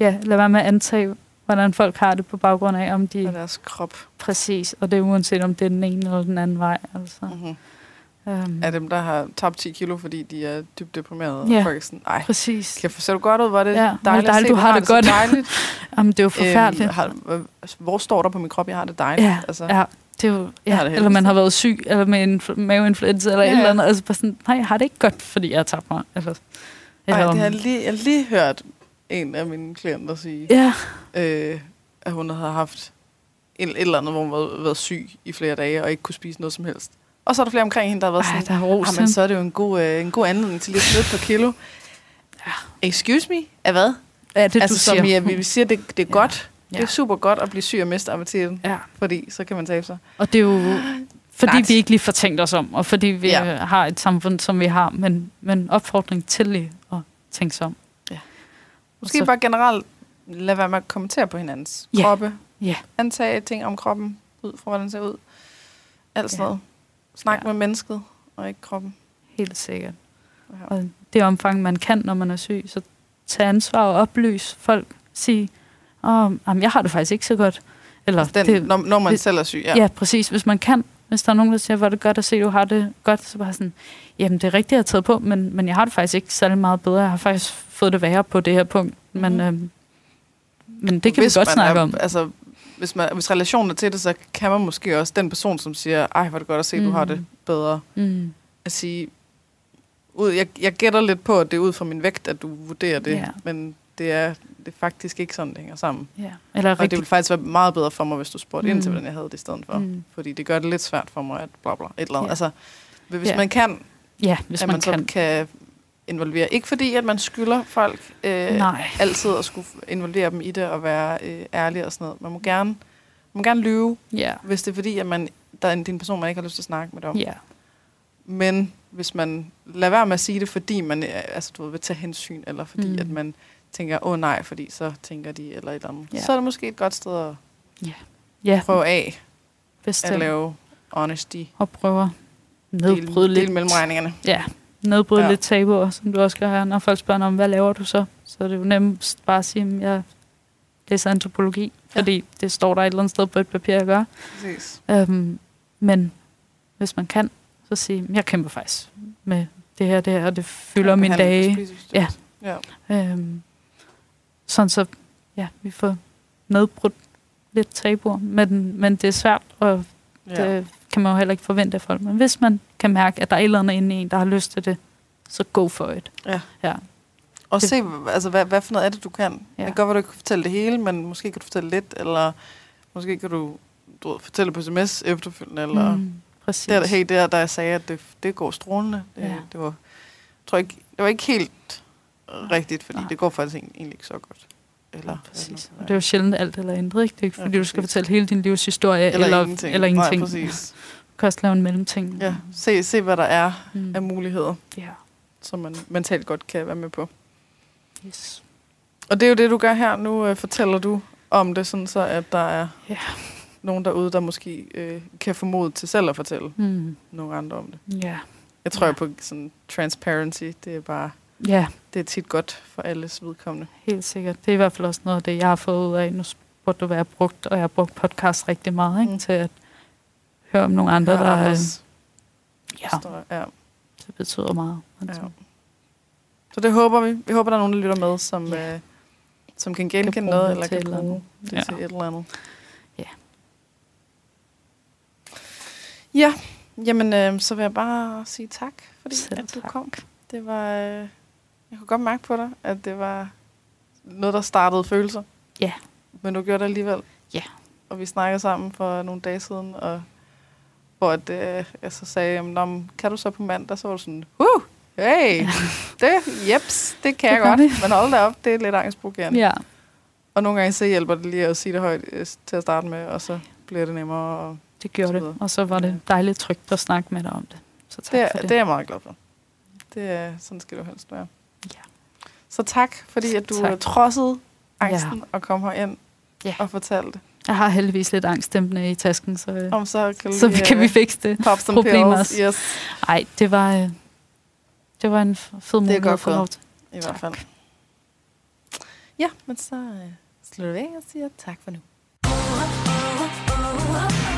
ja, lade være med at antage, hvordan folk har det på baggrund af, om de... Og deres krop. Præcis, og det er uanset, om det er den ene eller den anden vej. Altså. Mm-hmm. Um, er dem, der har tabt 10 kilo, fordi de er dybt deprimerede. Ja, og folk er sådan, Ej, præcis. Kan jeg, ser du godt ud? Var det ja, dejligt, dejligt se, du har det, det godt. dejligt? Jamen, det er jo forfærdeligt. Øhm, har, altså, hvor står der på min krop, jeg har det dejligt? Ja, altså, ja. Det er jo, ja, det eller man har været syg, eller med en maveinfluenza, eller ja, ja. et eller andet. Altså bare sådan, nej, jeg har det ikke godt, fordi jeg har tabt mig. Eller, eller Ej, det har jeg lige, jeg har lige hørt en af mine klienter sige, ja. øh, at hun havde haft et, et eller andet, hvor hun havde været syg i flere dage, og ikke kunne spise noget som helst. Og så er der flere omkring hende, der har været Ej, sådan, der er men så er det jo en god, øh, en god anledning til lige at smide på kilo. Ja. Excuse me? Af hvad? Ja, det altså, du som siger. Jeg, vi siger, det, det er ja. godt. Ja. Det er super godt at blive syg og miste appetitten. Ja. Fordi så kan man tabe sig. Og det er jo fordi Nej. vi ikke lige får tænkt os om, og fordi vi ja. har et samfund, som vi har, men, men opfordring til lige at tænke sig om. Ja. Måske så, bare generelt lade være med at kommentere på hinandens ja. kroppe. Ja. Antage ting om kroppen, ud fra hvordan den ser ud. Alt sådan ja. noget. Snak ja. med mennesket, og ikke kroppen. Helt sikkert. Ja. Og det omfang, man kan, når man er syg, så tag ansvar og oplys folk. Sig, oh, jamen, jeg har det faktisk ikke så godt. Eller, altså den, det, når, når man hvis, selv er syg, ja. Ja, præcis. Hvis man kan. Hvis der er nogen, der siger, hvor er det godt at se, at du har det godt, så bare sådan, jamen det er rigtigt, jeg har taget på, men, men jeg har det faktisk ikke særlig meget bedre. Jeg har faktisk fået det værre på det her punkt. Men, mm. øhm, men det kan hvis vi godt snakke er, om. Altså, hvis, man, hvis relationen er til det, så kan man måske også, den person, som siger, ej, hvor er det godt at se, mm. du har det bedre, mm. at sige, ud, jeg, jeg gætter lidt på, at det er ud fra min vægt, at du vurderer det, ja. men det er, det er faktisk ikke sådan, det hænger sammen. Ja. Eller og rigtig... det ville faktisk være meget bedre for mig, hvis du spurgte mm. ind til, hvordan jeg havde det i stedet for. Mm. Fordi det gør det lidt svært for mig, at bla bla, et eller andet. Ja. Altså, hvis ja. man kan, ja, hvis at man, man så kan. Involvere. Ikke fordi, at man skylder folk øh, Nej. altid at skulle involvere dem i det og være øh, ærlig og sådan noget. Man må gerne, man må gerne lyve, ja. hvis det er fordi, at man, der er en, din person, man ikke har lyst til at snakke med om. Ja. Men hvis man lader være med at sige det, fordi man øh, altså, du ved, vil tage hensyn, eller fordi mm. at man tænker, åh oh, nej, fordi så tænker de, eller et eller andet. Ja. Så er det måske et godt sted at ja. Ja. prøve af Bestemt. at lave honesty. Og prøve at nedbryde lidt. Del mellemregningerne. Ja, nedbryde ja. lidt tabuer, som du også gør her. Når folk spørger om, hvad laver du så? Så er det jo nemmest bare at sige, at jeg læser antropologi, ja. fordi det står der et eller andet sted på et papir, jeg gør. Præcis. Øhm, men hvis man kan, så sige, jeg kæmper faktisk med det her, det her, og det fylder ja, mine dage. Ja. ja. Øhm, sådan så, ja, vi får nedbrudt lidt tabuer, men, men det er svært, og ja. Kan man jo heller ikke forvente af folk. Men hvis man kan mærke, at der er et eller andet inde i en, der har lyst til det, så go for it. Ja. ja. Og det, se, altså, hvad, hvad for noget er det, du kan. Ja. Det kan godt være, du ikke kan fortælle det hele, men måske kan du fortælle lidt, eller måske kan du, du ved, fortælle på sms efterfølgende, eller mm, præcis. Der, hey, der, der jeg sagde, at det, det går strålende. Det, ja. det, var, tror ikke, det var ikke helt rigtigt, fordi Nej. det går faktisk egentlig ikke så godt. Eller, ja, præcis. Eller, det er jo sjældent alt eller intet, ikke? Det er ikke, fordi ja, du skal fortælle hele din livshistorie, eller, eller ingenting. Eller ingenting. Nej, præcis. Du kan også lave en mellemting. Ja, se, se hvad der er mm. af muligheder, ja. som man mentalt godt kan være med på. Yes. Og det er jo det, du gør her. Nu øh, fortæller du om det, sådan så at der er ja. nogen derude, der måske øh, kan få mod til selv at fortælle mm. nogle andre om det. Ja. Jeg tror ja. på sådan transparency. Det er bare Ja. Det er tit godt for alles vedkommende. Helt sikkert. Det er i hvert fald også noget af det, jeg har fået ud af. Nu spurgte du, har brugt, og jeg har brugt podcast rigtig meget, ikke? Mm. til at høre om nogle andre, der... Også. Ja, ja, det betyder meget. Altså. Ja. Så det håber vi. Vi håber, der er nogen, der lytter med, som, ja. øh, som kan genkende noget, eller kan bruge det ja. til et eller andet. Ja. Ja, jamen øh, så vil jeg bare sige tak, fordi Selv at du tak. kom. Det var... Øh, jeg kunne godt mærke på dig, at det var noget, der startede følelser. Ja. Men du gjorde det alligevel. Ja. Og vi snakkede sammen for nogle dage siden, og hvor at, øh, jeg så sagde, jamen, kan du så på mandag? Så var du sådan, uh, hey, det, jeps, det kan det jeg godt. Det. Men hold da op, det er lidt angstprovokerende. Ja. Og nogle gange så hjælper det lige at sige det højt øh, til at starte med, og så bliver det nemmere. Og det gjorde det, og så var det dejligt trygt at snakke med dig om det. Så tak det, for det. det er jeg meget glad for. Det er, sådan skal det helst være. Så tak, fordi at du tak. trodsede angsten ja. og kom herind ja. og fortalte. Jeg har heldigvis lidt angstdæmpende i tasken, så, øh, Om så, kan, så vi, kan vi øh, fikse det. Pop some Problemer pills, yes. Ej, det var, øh, det var en fed mulighed for få lov til. I hvert fald. Ja, men så øh, slutter vi af og siger tak for nu. Oh, oh, oh, oh.